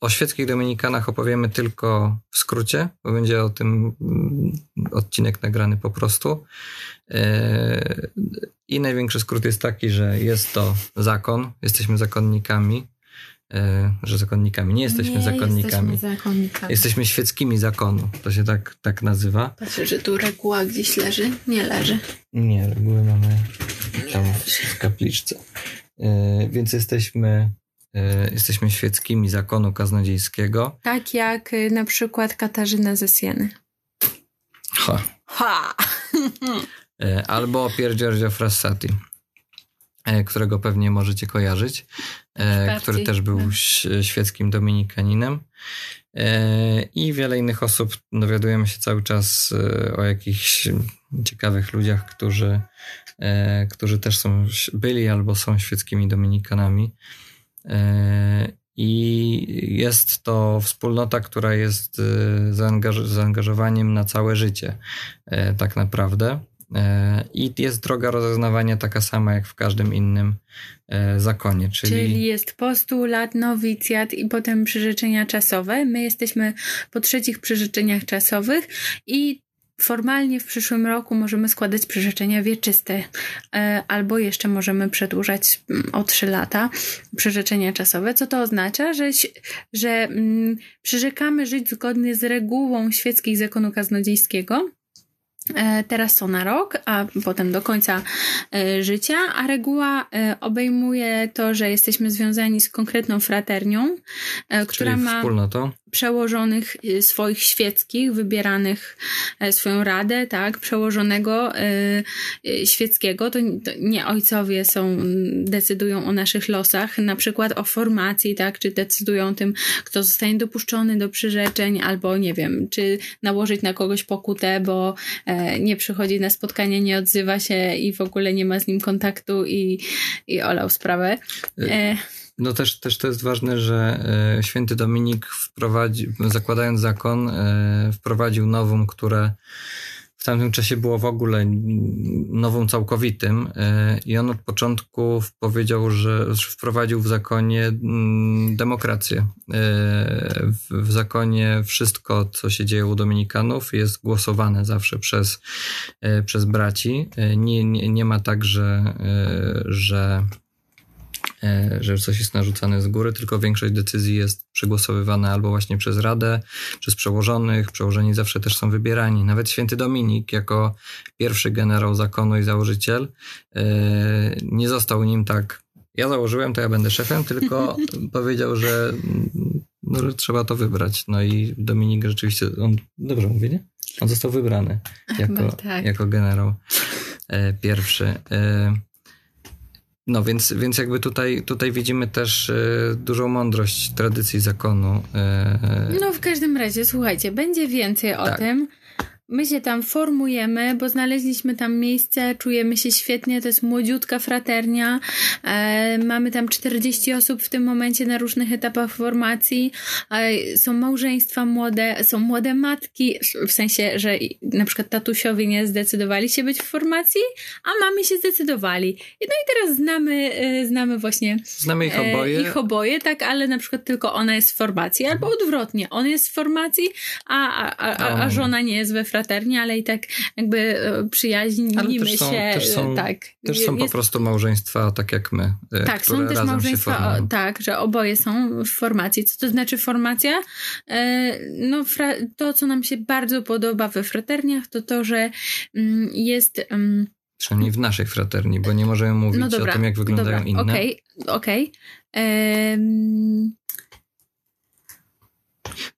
o świeckich dominikanach opowiemy tylko w skrócie, bo będzie o tym mm, odcinek nagrany po prostu. I największy skrót jest taki, że jest to zakon, jesteśmy zakonnikami, że zakonnikami, nie jesteśmy nie zakonnikami. Jesteśmy zakonnikami. Jesteśmy świeckimi zakonu, to się tak, tak nazywa. Patrzę, że tu reguła gdzieś leży. Nie leży. Nie, reguły mamy tam w kapliczce. Więc jesteśmy jesteśmy świeckimi zakonu kaznodziejskiego. Tak jak e, na przykład Katarzyna ze Sieny. Ha. Ha! E, albo Pier Giorgio Frassati, którego pewnie możecie kojarzyć, który też był no. świeckim dominikaninem. I wiele innych osób dowiadujemy się cały czas o jakichś ciekawych ludziach, którzy, którzy też są, byli albo są świeckimi dominikanami. E, I jest to wspólnota, która jest e, zaangaż zaangażowaniem na całe życie, e, tak naprawdę. I jest droga rozeznawania taka sama jak w każdym innym zakonie. Czyli... czyli jest postulat, nowicjat i potem przyrzeczenia czasowe. My jesteśmy po trzecich przyrzeczeniach czasowych i Formalnie w przyszłym roku możemy składać przyrzeczenia wieczyste, e, albo jeszcze możemy przedłużać mm, o 3 lata przyrzeczenia czasowe. Co to oznacza? Że, że mm, przyrzekamy żyć zgodnie z regułą świeckich zakonu kaznodziejskiego, E, teraz są na rok, a potem do końca e, życia, a reguła obejmuje to, że jesteśmy związani z konkretną fraternią, która ma wspólnotą. Przełożonych swoich świeckich, wybieranych swoją radę, tak, przełożonego świeckiego. To nie ojcowie są, decydują o naszych losach, na przykład o formacji, tak, czy decydują o tym, kto zostanie dopuszczony do przyrzeczeń, albo nie wiem, czy nałożyć na kogoś pokutę, bo nie przychodzi na spotkanie, nie odzywa się i w ogóle nie ma z nim kontaktu i, i olał sprawę. Y, e, no też, też to jest ważne, że e, święty Dominik wprowadzi, zakładając zakon, e, wprowadził nowum, które w tamtym czasie było w ogóle nową całkowitym e, i on od początku powiedział, że wprowadził w zakonie demokrację. W zakonie wszystko, co się dzieje u Dominikanów jest głosowane zawsze przez, przez braci. Nie, nie, nie ma tak, że, że że coś jest narzucane z góry, tylko większość decyzji jest przegłosowywana albo właśnie przez Radę, przez przełożonych. Przełożeni zawsze też są wybierani. Nawet święty Dominik, jako pierwszy generał zakonu i założyciel, e, nie został nim tak. Ja założyłem, to ja będę szefem, tylko powiedział, że, no, trzeba to wybrać. No i Dominik rzeczywiście, on dobrze mówi, nie? On został wybrany jako, tak. jako generał e, pierwszy. No więc, więc jakby tutaj, tutaj widzimy też y, dużą mądrość tradycji zakonu. Y, no w każdym razie, słuchajcie, będzie więcej o tak. tym. My się tam formujemy, bo znaleźliśmy tam miejsce, czujemy się świetnie, to jest młodziutka fraternia. E, mamy tam 40 osób w tym momencie na różnych etapach formacji. E, są małżeństwa młode, są młode matki, w sensie, że na przykład tatusiowie nie zdecydowali się być w formacji, a mamy się zdecydowali. No i teraz znamy, e, znamy właśnie. Znamy ich e, oboje. Ich oboje, tak, ale na przykład tylko ona jest w formacji, albo odwrotnie, on jest w formacji, a, a, a, a żona nie jest we fraterni fraterni, ale i tak jakby e, przyjaźnimy też są, się. Też są, tak. też są jest, po prostu małżeństwa tak jak my. E, tak, są też małżeństwa, o, tak, że oboje są w formacji. Co to znaczy formacja? E, no, to, co nam się bardzo podoba we fraterniach, to to, że mm, jest. Um, Przynajmniej w naszej fraterni, bo nie możemy mówić no dobra, o tym, jak wyglądają dobra, inne. Okej, okay, okej. Okay. Um,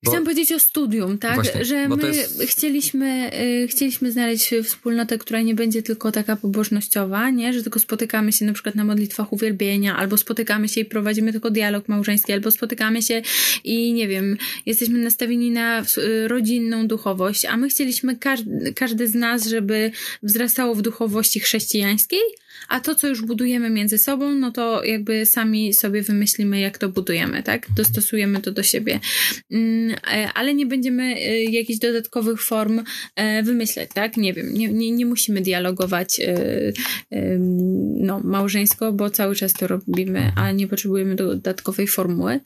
bo, Chciałam powiedzieć o studium, tak? Właśnie, że my jest... chcieliśmy, y, chcieliśmy znaleźć wspólnotę, która nie będzie tylko taka pobożnościowa, nie? Że tylko spotykamy się na przykład na modlitwach uwielbienia, albo spotykamy się i prowadzimy tylko dialog małżeński, albo spotykamy się i nie wiem, jesteśmy nastawieni na y, rodzinną duchowość, a my chcieliśmy każdy, każdy z nas, żeby wzrastało w duchowości chrześcijańskiej, a to, co już budujemy między sobą, no to jakby sami sobie wymyślimy, jak to budujemy, tak? Dostosujemy to do siebie. Mm, e, ale nie będziemy e, jakichś dodatkowych form e, wymyśleć, tak? Nie wiem, nie, nie, nie musimy dialogować no, małżeńsko, bo cały czas to robimy, a nie potrzebujemy dodatkowej formuły.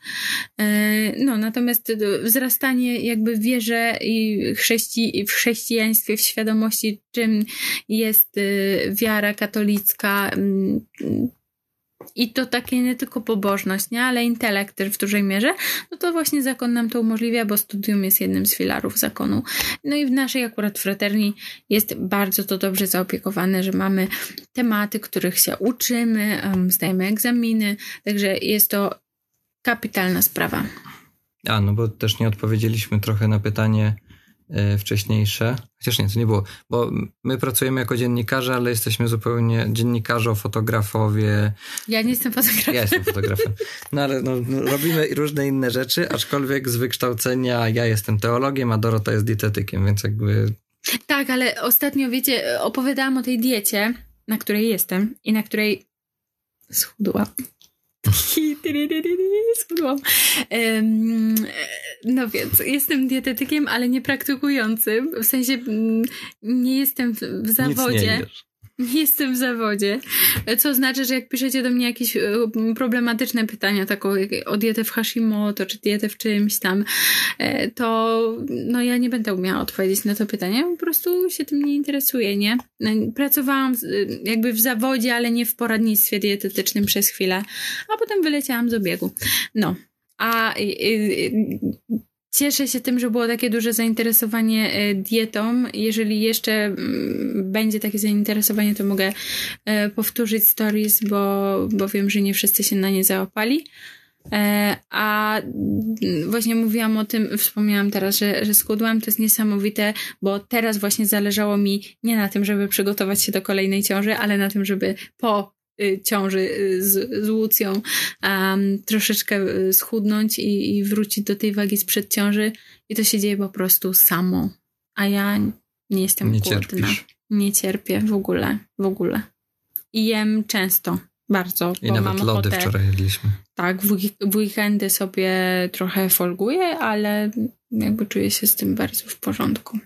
No, natomiast wzrastanie jakby wierze i chrześci w chrześcijaństwie, w świadomości, czym jest wiara katolicka, Mm, i to takie nie tylko pobożność, nie, ale intelekt w dużej mierze, no to właśnie zakon nam to umożliwia, bo studium jest jednym z filarów zakonu. No i w naszej akurat fraterni jest bardzo to dobrze zaopiekowane, że mamy tematy, których się uczymy, zdajemy egzaminy, także jest to kapitalna sprawa. A, no bo też nie odpowiedzieliśmy trochę na pytanie, wcześniejsze. Chociaż nie, to nie było, bo my pracujemy jako dziennikarze, ale jesteśmy zupełnie dziennikarze, fotografowie. Ja nie jestem fotografem. Ja jestem fotografem. No ale no, no, robimy różne inne rzeczy, aczkolwiek z wykształcenia ja jestem teologiem, a Dorota jest dietetykiem, więc jakby... Tak, ale ostatnio, wiecie, opowiadałam o tej diecie, na której jestem i na której schudłam. Schudłam. No więc, jestem dietetykiem, ale nie praktykującym. W sensie mm, nie jestem w zawodzie. Nie Jestem w zawodzie, co znaczy, że jak piszecie do mnie jakieś e, problematyczne pytania, taką o dietę w Hashimoto, czy dietę w czymś tam, e, to no ja nie będę umiała odpowiedzieć na to pytanie, po prostu się tym nie interesuję, nie? No, pracowałam jakby w zawodzie, ale nie w poradnictwie dietetycznym przez chwilę, a potem wyleciałam z obiegu. No, a Cieszę się tym, że było takie duże zainteresowanie e, dietą. Jeżeli jeszcze mm, będzie takie zainteresowanie, to mogę e, powtórzyć stories, bo, bo wiem, że nie wszyscy się na nie załapali. E, a mm, właśnie mówiłam o tym, wspomniałam teraz, że, że skudłam, to jest niesamowite, bo teraz właśnie zależało mi nie na tym, żeby przygotować się do kolejnej ciąży, ale na tym, żeby po ciąży y, z, z Łucją um, troszeczkę y, schudnąć i, i wrócić do tej wagi sprzed ciąży i to się dzieje po prostu samo. A ja nie jestem nie głodna. Cierpisz. Nie cierpię w ogóle, w ogóle. I jem często, bardzo. I nawet mam lody ochotę. wczoraj jedliśmy. Tak, w, w weekendy sobie trochę folguję, ale jakby czuję się z tym bardzo w porządku.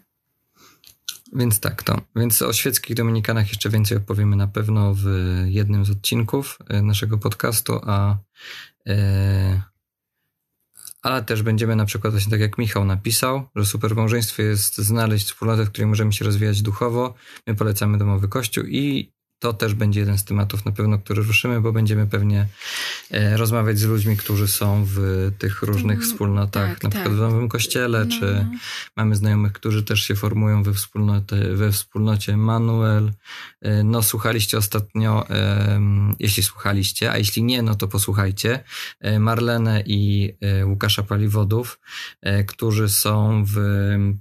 Więc tak, to. Więc o świeckich dominikanach jeszcze więcej opowiemy na pewno w jednym z odcinków e, naszego podcastu, a e, ale też będziemy na przykład właśnie tak jak Michał napisał, że super małżeństwo jest znaleźć wspólnotę, w której możemy się rozwijać duchowo. My polecamy domowy kościół i to też będzie jeden z tematów na pewno, który ruszymy, bo będziemy pewnie e, rozmawiać z ludźmi, którzy są w tych różnych mm, wspólnotach, tak, na przykład tak. w Nowym Kościele, no. czy mamy znajomych, którzy też się formują we, wspólnoty, we wspólnocie Manuel. E, no, słuchaliście ostatnio, jeśli słuchaliście, a jeśli nie, no to posłuchajcie, e, Marlenę i Łukasza Paliwodów, którzy są w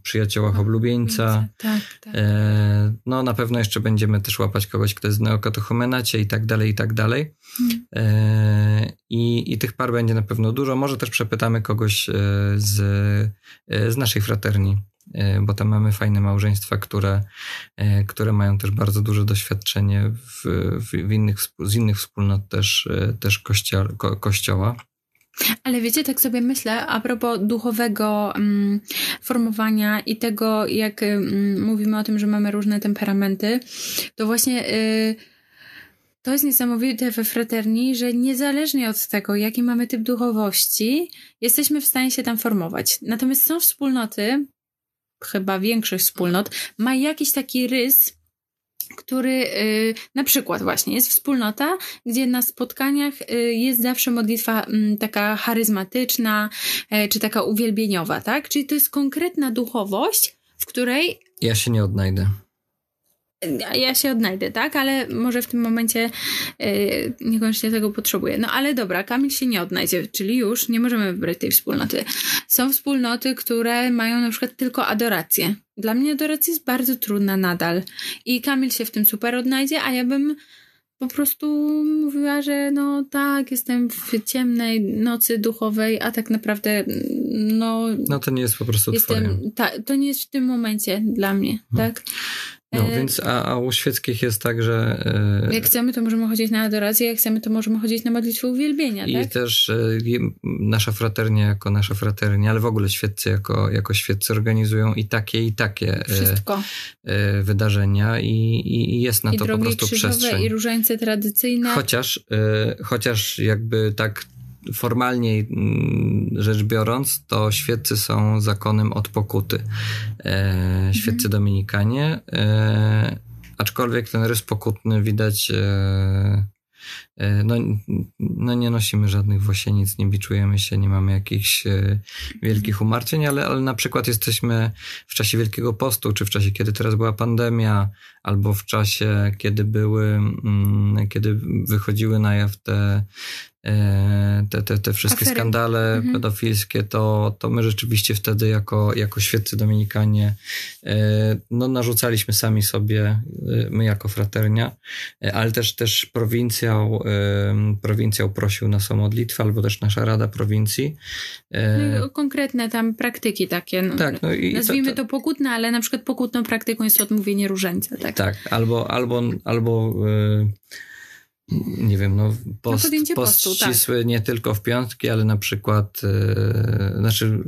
Przyjaciołach Oblubieńca. Tak, tak. No, na pewno jeszcze będziemy też łapać kogoś, kto jest w neokatochomenacie i tak dalej, i tak dalej. E, I, I tych par będzie na pewno dużo. Może też przepytamy kogoś e, z, e, z naszej fraterni, bo tam mamy fajne małżeństwa, które, które mają też bardzo duże doświadczenie w, w innych, z innych wspólnot też, też ko, kościoła. Ale wiecie, tak sobie myślę, a propos duchowego um, formowania i tego, jak um, mówimy o tym, że mamy różne temperamenty, to właśnie y, to jest niesamowite we fraterni, że niezależnie od tego, jaki mamy typ duchowości, jesteśmy w stanie się tam formować. Natomiast są wspólnoty, chyba większość wspólnot, ma jakiś taki rys, który y, na przykład właśnie jest wspólnota, gdzie na spotkaniach y, jest zawsze modlitwa mm, taka charyzmatyczna, e, czy taka uwielbieniowa, tak? Czyli to jest konkretna duchowość, w której. Ja się nie odnajdę ja się odnajdę, tak? Ale może w tym momencie yy, niekoniecznie tego potrzebuję. No ale dobra, Kamil się nie odnajdzie, czyli już nie możemy wybrać tej wspólnoty. Są wspólnoty, które mają na przykład tylko adorację. Dla mnie adoracja jest bardzo trudna nadal. I Kamil się w tym super odnajdzie, a ja bym po prostu mówiła, że no tak, jestem w ciemnej nocy duchowej, a tak naprawdę no... No to nie jest po prostu jestem, twoje. Ta, to nie jest w tym momencie dla mnie, hmm. tak? No e, więc, a, a u świeckich jest tak, że... E, jak chcemy, to możemy chodzić na adorację, jak chcemy, to możemy chodzić na modlitwę uwielbienia, I tak? też e, nasza fraternia jako nasza fraternia, ale w ogóle świeccy jako, jako świeccy organizują i takie, i takie Wszystko. wydarzenia i, i jest na I to po prostu przestrzeń. I różańce tradycyjne. Chociaż, chociaż jakby tak formalnie mm, rzecz biorąc, to świeccy są zakonem od pokuty. E, świeccy mhm. dominikanie, e, aczkolwiek ten rys pokutny widać e, e, no, no nie nosimy żadnych włosienic, nie biczujemy się, nie mamy jakichś e, wielkich umartwień, ale, ale na przykład jesteśmy w czasie Wielkiego Postu, czy w czasie, kiedy teraz była pandemia, albo w czasie, kiedy były, mm, kiedy wychodziły na jaw te te, te, te wszystkie Afery. skandale mhm. pedofilskie, to, to my rzeczywiście wtedy jako, jako świeccy dominikanie e, no, narzucaliśmy sami sobie, e, my jako fraternia, ale też, też prowincjał, prowincjał prosił nas o modlitwę, albo też nasza Rada Prowincji. No konkretne tam praktyki takie, no, tak, no i nazwijmy to, to, to, pokutne, ale na przykład pokutną praktyką jest odmówienie różańca. Tak, tak albo, albo, albo nie wiem, no post, no post tak. ścisły tak. nie tylko w piątki, ale na przykład, yy, znaczy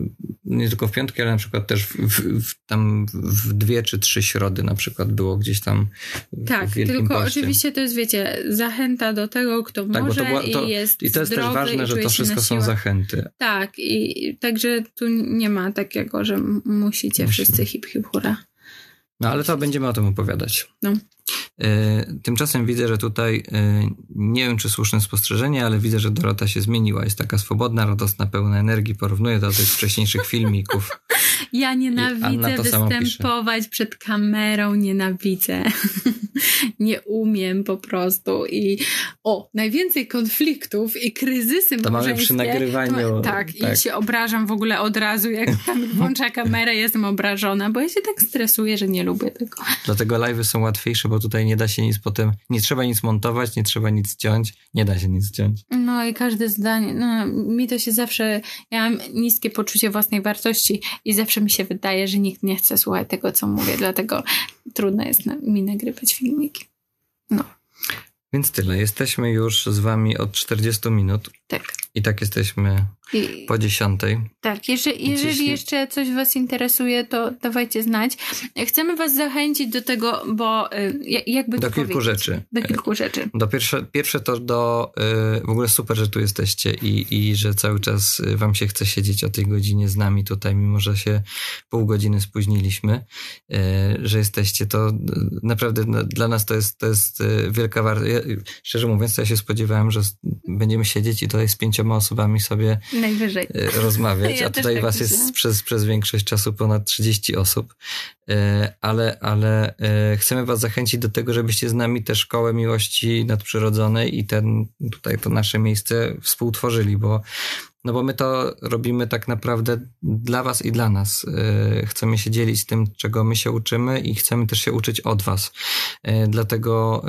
nie tylko w piątki, ale na przykład też w, w, w, tam w dwie czy trzy środy na przykład było gdzieś tam Tak, tylko poście. oczywiście to jest, wiecie, zachęta do tego, kto tak, może była, to, i jest I to jest też ważne, że to wszystko są zachęty. Tak, i także tu nie ma takiego, że musicie Musimy. wszyscy hip hip hura. No ale to będziemy o tym opowiadać. No. E, tymczasem widzę, że tutaj e, nie wiem, czy słuszne spostrzeżenie, ale widzę, że Dorota się zmieniła. Jest taka swobodna, radosna, pełna energii. Porównuję to do tych wcześniejszych filmików. Ja nienawidzę występować przed kamerą, nienawidzę. nie umiem po prostu. I o, najwięcej konfliktów i kryzysy To mamy przy nagrywaniu. To, tak, tak, i się obrażam w ogóle od razu, jak tam włącza kamerę, jestem obrażona, bo ja się tak stresuję, że nie lubię tego. Dlatego live'y są łatwiejsze, bo tutaj nie da się nic potem, nie trzeba nic montować, nie trzeba nic ciąć, nie da się nic ciąć. No i każde zdanie, no mi to się zawsze, ja mam niskie poczucie własnej wartości i zawsze mi się wydaje, że nikt nie chce słuchać tego, co mówię, dlatego trudno jest mi nagrywać filmiki. No. Więc tyle. Jesteśmy już z wami od 40 minut. Tak. I tak jesteśmy I, po dziesiątej. Tak, jeżeli, jeżeli jeszcze coś Was interesuje, to dawajcie znać. Chcemy Was zachęcić do tego, bo y, jakby Do kilku rzeczy. Do kilku rzeczy. Do pierwsze, pierwsze to do y, w ogóle super, że tu jesteście i, i że cały czas y, Wam się chce siedzieć o tej godzinie z nami tutaj, mimo że się pół godziny spóźniliśmy, że jesteście. To naprawdę dla nas to jest, to jest wielka wartość. Ja, szczerze mówiąc, to ja się spodziewałem, że będziemy siedzieć i to z pięcioma osobami sobie Najwyżej. E, rozmawiać, ja a tutaj tak was jest przez, przez większość czasu ponad 30 osób. E, ale, ale e, chcemy was zachęcić do tego, żebyście z nami tę szkołę miłości nadprzyrodzonej i ten tutaj to nasze miejsce współtworzyli, bo no bo my to robimy tak naprawdę dla Was i dla nas. E, chcemy się dzielić tym, czego my się uczymy i chcemy też się uczyć od Was. E, dlatego.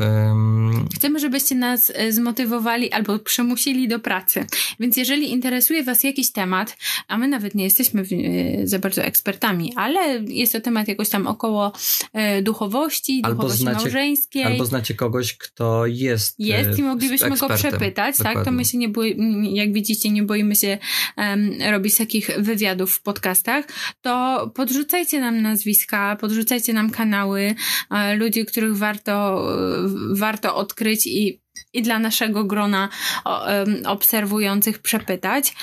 Chcemy, żebyście nas e, zmotywowali albo przymusili do pracy. Więc jeżeli interesuje Was jakiś temat, a my nawet nie jesteśmy za bardzo ekspertami, ale jest to temat jakoś tam około duchowości, albo duchowości znacie, małżeńskiej. Albo znacie kogoś, kto jest. Jest i moglibyśmy go przepytać, Dokładnie. tak? To my się nie boimy, jak widzicie, nie boimy się się um, robić takich wywiadów w podcastach, to podrzucajcie nam nazwiska, podrzucajcie nam kanały, e, ludzi, których warto, warto odkryć i i dla naszego grona obserwujących przepytać.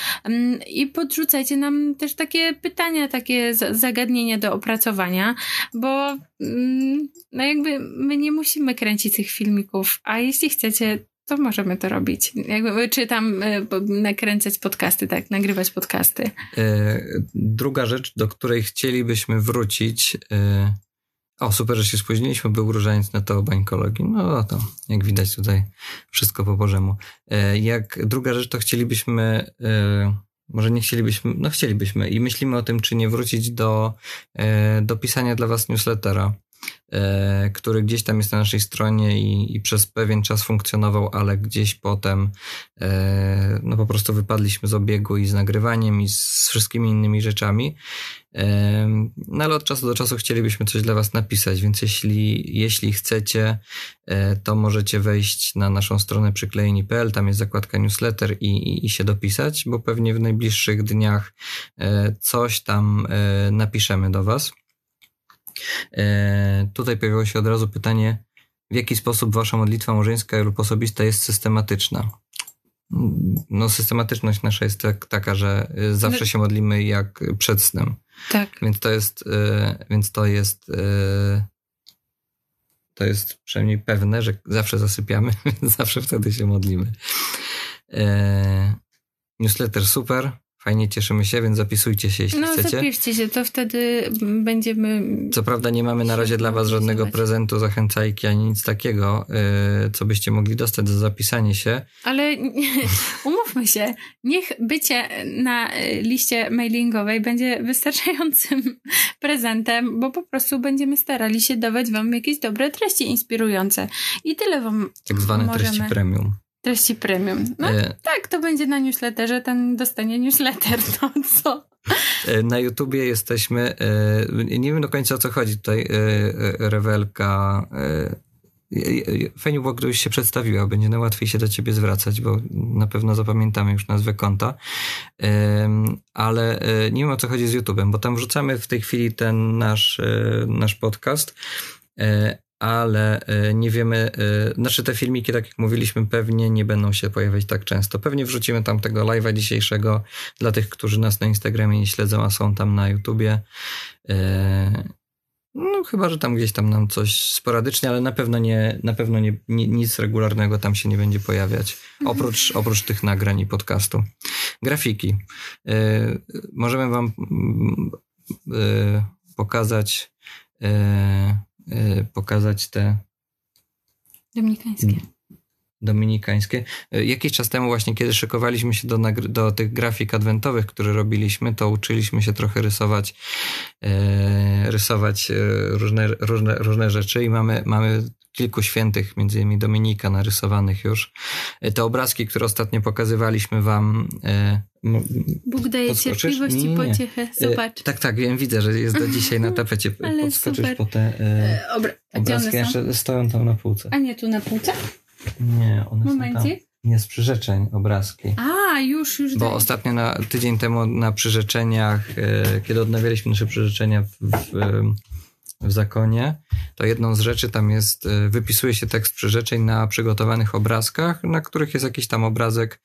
I podrzucajcie nam też takie pytania, takie zagadnienia do opracowania, bo mm, no jakby my nie musimy kręcić tych filmików, a jeśli chcecie, to możemy to robić. Jakby, czy tam e, nakręcać podcasty, tak, nagrywać podcasty. E, druga rzecz, do której chcielibyśmy wrócić, e, o, super, że się spóźniliśmy, był różaniec na to bańkologii. No to, jak widać tutaj, wszystko po Bożemu. Jak druga rzecz, to chcielibyśmy, może nie chcielibyśmy, no chcielibyśmy i myślimy o tym, czy nie wrócić do, do pisania dla Was newslettera. E, który gdzieś tam jest na naszej stronie i, i, przez pewien czas funkcjonował, ale gdzieś potem e, no po prostu wypadliśmy z obiegu i z nagrywaniem i z wszystkimi innymi rzeczami. E, no ale od czasu do czasu chcielibyśmy coś dla Was napisać, więc jeśli, jeśli chcecie, to możecie wejść na naszą stronę przyklejeni.pl, tam jest zakładka newsletter i, i, i się dopisać, bo pewnie w najbliższych dniach coś tam napiszemy do Was. E, tutaj pojawiło się od razu pytanie, w jaki sposób wasza modlitwa małżeńska lub osobista jest systematyczna? No, systematyczność nasza jest tak, taka, że e, zawsze no. się modlimy jak przed snem. Tak. Więc to jest, e, więc to jest, to jest przynajmniej pewne, że zawsze zasypiamy, więc zawsze wtedy się modlimy. Newsletter super. Fajnie, cieszymy się, więc zapisujcie się, jeśli no, chcecie. No, zapiszcie się, to wtedy będziemy... Co prawda nie mamy na razie dla was żadnego prezentu, zachęcajki, ani nic takiego, yy, co byście mogli dostać za zapisanie się. Ale umówmy się, niech bycie na liście mailingowej będzie wystarczającym prezentem, bo po prostu będziemy starali się dawać wam jakieś dobre treści inspirujące. I tyle wam Tak zwane możemy... treści premium. Treści premium. No e... tak, to będzie na newsletterze, ten dostanie newsletter, to co? E, na YouTubie jesteśmy, e, nie wiem do końca o co chodzi tutaj, e, Rewelka, Fajnie było, gdybyś się przedstawiła, będzie najłatwiej się do ciebie zwracać, bo na pewno zapamiętamy już nazwę konta. Ale nie wiem o co chodzi z YouTube'em, bo tam wrzucamy w tej chwili ten nasz, nasz podcast, ale e, nie wiemy, e, znaczy te filmiki, tak jak mówiliśmy, pewnie nie będą się pojawiać tak często. Pewnie wrzucimy tam tego live'a dzisiejszego dla tych, którzy nas na Instagramie nie śledzą, a są tam na YouTubie. E, no chyba, że tam gdzieś tam nam coś sporadycznie, ale na pewno nie, na pewno nie, nie nic regularnego tam się nie będzie pojawiać. Mhm. Oprócz, oprócz tych nagrań i podcastu. Grafiki. możemy wam pokazać Y, pokazać te. Dominikańskie. Dominikańskie. Y, jakiś czas temu, właśnie kiedy szykowaliśmy się do, do tych grafik adwentowych, które robiliśmy, to uczyliśmy się trochę rysować, e, rysować różne, różne, różne rzeczy i mamy, mamy kilku świętych, między innymi Dominika, narysowanych już. Te obrazki, które ostatnio pokazywaliśmy wam. E, Bóg daje cierpliwość i pociechę. Zobacz. E, tak, tak, wiem, widzę, że jest do dzisiaj na tapecie. Ale Podskoczysz super. po te e, Obra obrazki, jeszcze stoją tam na półce. A nie tu na półce? Nie, one Momencie. są tam. Nie z przyrzeczeń obrazki. A, już, już. Bo daj. ostatnio na, tydzień temu na przyrzeczeniach, e, kiedy odnawialiśmy nasze przyrzeczenia w, w w zakonie, to jedną z rzeczy tam jest, e, wypisuje się tekst przyrzeczeń na przygotowanych obrazkach, na których jest jakiś tam obrazek,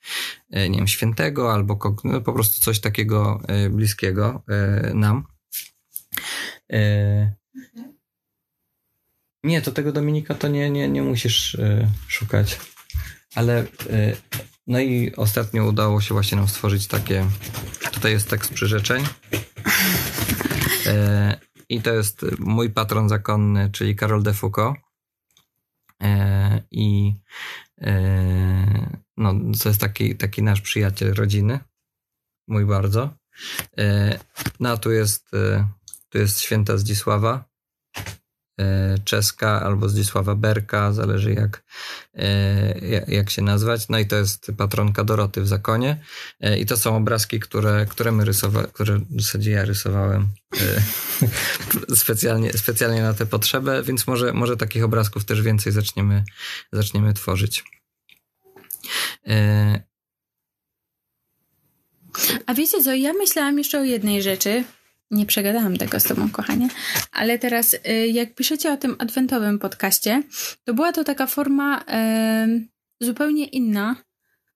e, nie wiem, świętego albo no, po prostu coś takiego e, bliskiego nam. Nie, to tego Dominika to nie, nie, nie musisz szukać. Ale no i ostatnio udało się właśnie nam stworzyć takie. Tutaj jest tekst przyrzeczeń. I to jest mój patron zakonny, czyli Karol de Foucault. E, I e, no, to jest taki, taki nasz przyjaciel rodziny. Mój bardzo. E, no a tu jest, tu jest święta Zdzisława. E, czeska albo Zdzisława Berka, zależy jak, e, jak się nazwać. No i to jest patronka Doroty w zakonie. E, I to są obrazki, które, które my rysowałem, które w zasadzie ja rysowałem specjalnie, specjalnie na tę potrzebę, więc może, może takich obrazków też więcej zaczniemy, zaczniemy tworzyć. A wiecie co, ja myślałam jeszcze o jednej rzeczy, nie przegadałam tego z tobą, kochanie. Ale teraz, y, jak piszecie o tym adwentowym podcaście, to była to taka forma zupełnie inna,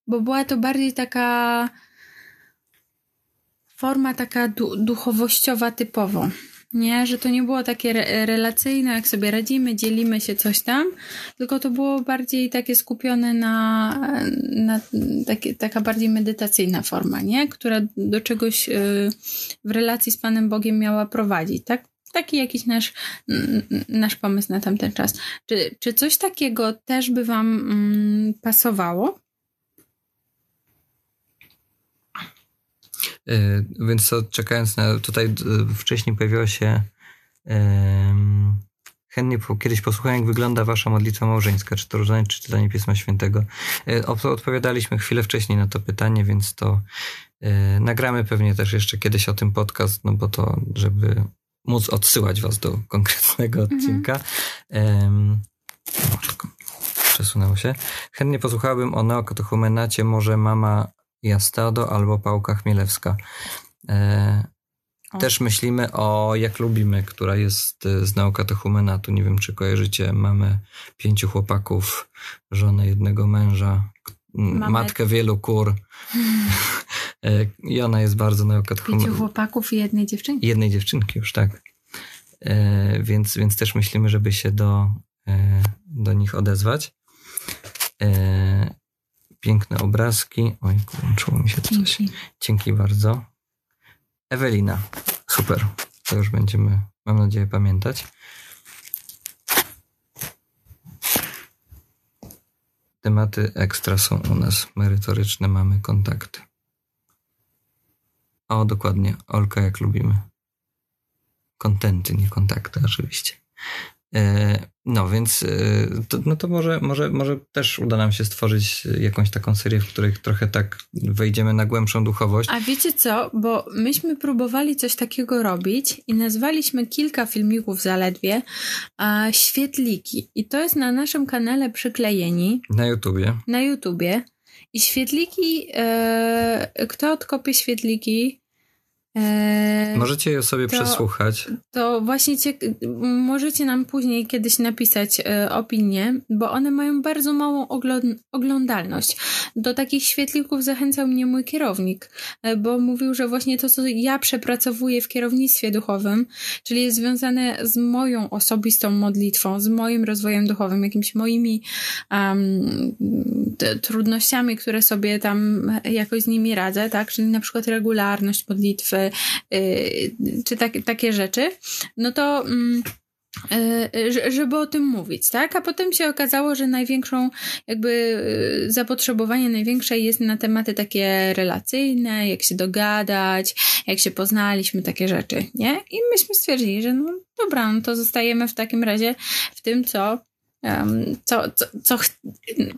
bo była to bardziej taka forma taka du duchowościowa typowo. Nie, że to nie było takie re relacyjne, jak sobie radzimy, dzielimy się coś tam, tylko to było bardziej takie skupione na, na takie, taka bardziej medytacyjna forma, nie? Która do czegoś y, w relacji z Panem Bogiem miała prowadzić, tak? Taki jakiś nasz, nasz pomysł na tamten czas. Czy, czy coś takiego też by Wam mm, pasowało? Więc to czekając na, tutaj wcześniej pojawiło się chętnie kiedyś posłuchałem, jak wygląda wasza modlitwa małżeńska, czy to różne, czy czytanie Pisma Świętego. E, odpowiadaliśmy chwilę wcześniej na to pytanie, więc to nagramy pewnie też jeszcze kiedyś o tym podcast, no bo to, żeby móc odsyłać was do konkretnego mhm. odcinka. Mhm. przesunęło się. Chętnie posłuchałbym o neokatechumenacie Może Mama Jastado albo Pałka Chmielewska. E, też myślimy o Jak Lubimy, która jest e, z naukatechumenatu. Nie wiem, czy kojarzycie. Mamy pięciu chłopaków, żonę jednego męża, Mamy... matkę wielu kur. E, I ona jest bardzo naukatechumenatu. Pięciu chłopaków i jednej dziewczynki. Jednej dziewczynki już, tak. Więc, więc też myślimy, żeby się do, do nich odezwać. Piękne obrazki. Oj, włączyło mi się coś. Dzięki. Dzięki bardzo. Ewelina, super. To już będziemy, mam nadzieję, pamiętać. Tematy ekstra są u nas merytoryczne, mamy kontakty. O, dokładnie. Olka, jak lubimy. Kontenty, nie kontakty, oczywiście. E, no więc e, to, no to może, może, może też uda nam się stworzyć jakąś taką serię, w której trochę tak wejdziemy na głębszą duchowość. A wiecie co? Bo myśmy próbowali coś takiego robić i nazwaliśmy kilka filmików zaledwie a, świetliki. I to jest na naszym kanale przyklejeni. Na YouTubie. Na YouTubie. I świetliki, e, kto odkopie świetliki, możecie je sobie to, przesłuchać. To właśnie cie, możecie nam później kiedyś napisać e, opinię, bo one mają bardzo małą oglądalność. Do takich świetlików zachęcał mnie mój kierownik, e, bo mówił, że właśnie to, co ja przepracowuję w kierownictwie duchowym, czyli jest związane z moją osobistą modlitwą, z moim rozwojem duchowym, jakimiś moimi um, trudnościami, które sobie tam jakoś z nimi radzę, tak? Czyli na przykład regularność modlitwy, Y, czy tak, takie rzeczy, no to mm, y, żeby o tym mówić, tak? A potem się okazało, że największą jakby y, zapotrzebowanie największe jest na tematy takie relacyjne, jak się dogadać, jak się poznaliśmy, takie rzeczy, nie? I myśmy stwierdzili, że no dobra, no to zostajemy w takim razie w tym, co um, co, co, co ch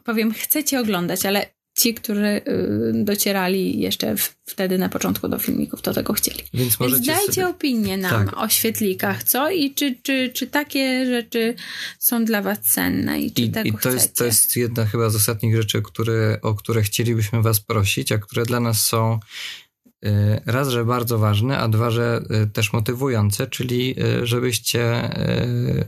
powiem, chcecie oglądać, ale ci, którzy y, docierali jeszcze wtedy na początku do filmików, to tego chcieli. Więc, Więc dajcie sobie... opinię nam tak. o świetlikach, co? I czy, czy, czy takie rzeczy są dla was cenne i czy I, tego i to chcecie? Jest, to jest jedna chyba z ostatnich rzeczy, które, o które chcielibyśmy was prosić, a które dla nas są raz, że bardzo ważne, a dwa, że y, też motywujące, czyli y, żebyście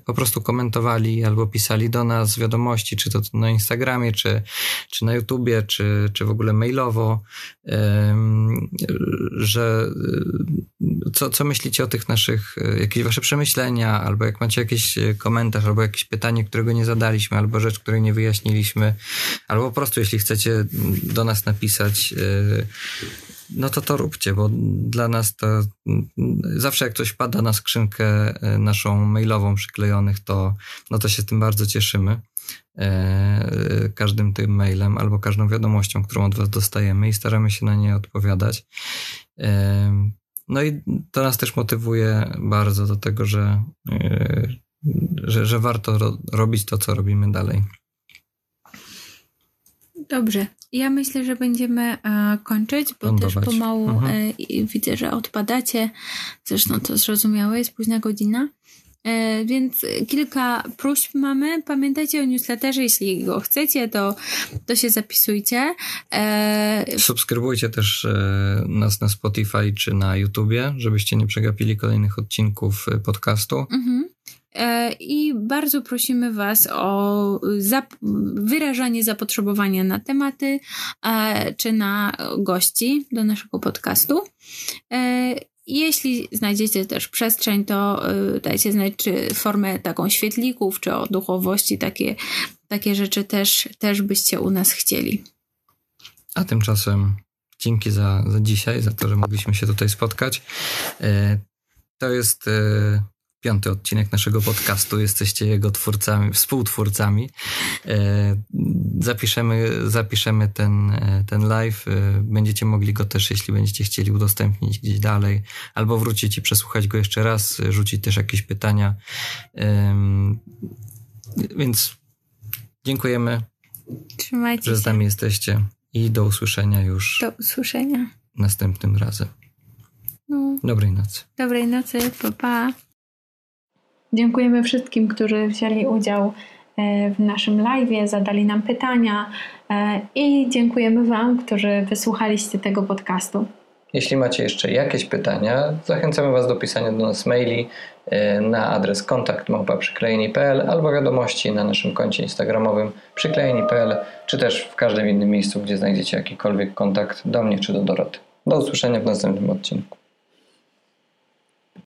po prostu komentowali albo pisali do nas wiadomości, czy to na Instagramie, czy, czy na YouTubie, czy, czy w ogóle mailowo, że co, co myślicie o tych naszych, jakieś wasze przemyślenia, albo jak macie jakiś komentarz, albo jakieś pytanie, którego nie zadaliśmy, albo rzecz, której nie wyjaśniliśmy, albo po prostu jeśli chcecie do nas napisać no to to róbcie, bo dla nas to zawsze jak coś pada na skrzynkę e, naszą mailową przyklejonych, to, no to się tym bardzo cieszymy. E, każdym tym mailem albo każdą wiadomością, którą od Was dostajemy i staramy się na nie odpowiadać. E, no i to nas też motywuje bardzo do tego, że, że, że warto ro, robić to, co robimy dalej. Dobrze. Ja myślę, że będziemy e, kończyć, bo Lądować. też pomału mhm. e, widzę, że odpadacie. Zresztą to zrozumiałe, jest późna godzina. E, więc kilka próśb mamy. Pamiętajcie o newsletterze, jeśli go chcecie, to, to się zapisujcie. E... Subskrybujcie też e, nas na Spotify czy na YouTubie, żebyście nie przegapili kolejnych odcinków e, podcastu. Mhm. E, i bardzo prosimy Was o zap wyrażanie zapotrzebowania na tematy e, czy na gości do naszego podcastu. E, jeśli znajdziecie też przestrzeń, to dajcie znać, czy formę taką świetlików, czy o duchowości, takie, takie rzeczy też, też byście u nas chcieli. A tymczasem dzięki za, za dzisiaj, za to, że mogliśmy się tutaj spotkać. To jest piąty odcinek naszego podcastu. Jesteście jego twórcami, współtwórcami. E, zapiszemy, zapiszemy ten, e, ten live. E, będziecie mogli go też, jeśli będziecie chcieli, udostępnić gdzieś dalej, albo wrócić i przesłuchać go jeszcze raz, rzucić też jakieś pytania. Więc dziękujemy, Trzymajcie że z nami jesteście i do usłyszenia już. Do usłyszenia. Następnym razem. No. Dobrej nocy. Dobrej nocy, pa pa. Dziękujemy wszystkim, którzy wzięli udział e, w naszym live, zadali nam pytania e, i dziękujemy Wam, którzy wysłuchaliście tego podcastu. Jeśli macie jeszcze jakieś pytania, zachęcamy Was do pisania do nas maili e, na adres kontakt albo wiadomości na naszym koncie instagramowym przyklejeni.pl czy też w każdym innym miejscu, gdzie znajdziecie jakikolwiek kontakt do mnie czy do Doroty. Do usłyszenia w następnym odcinku.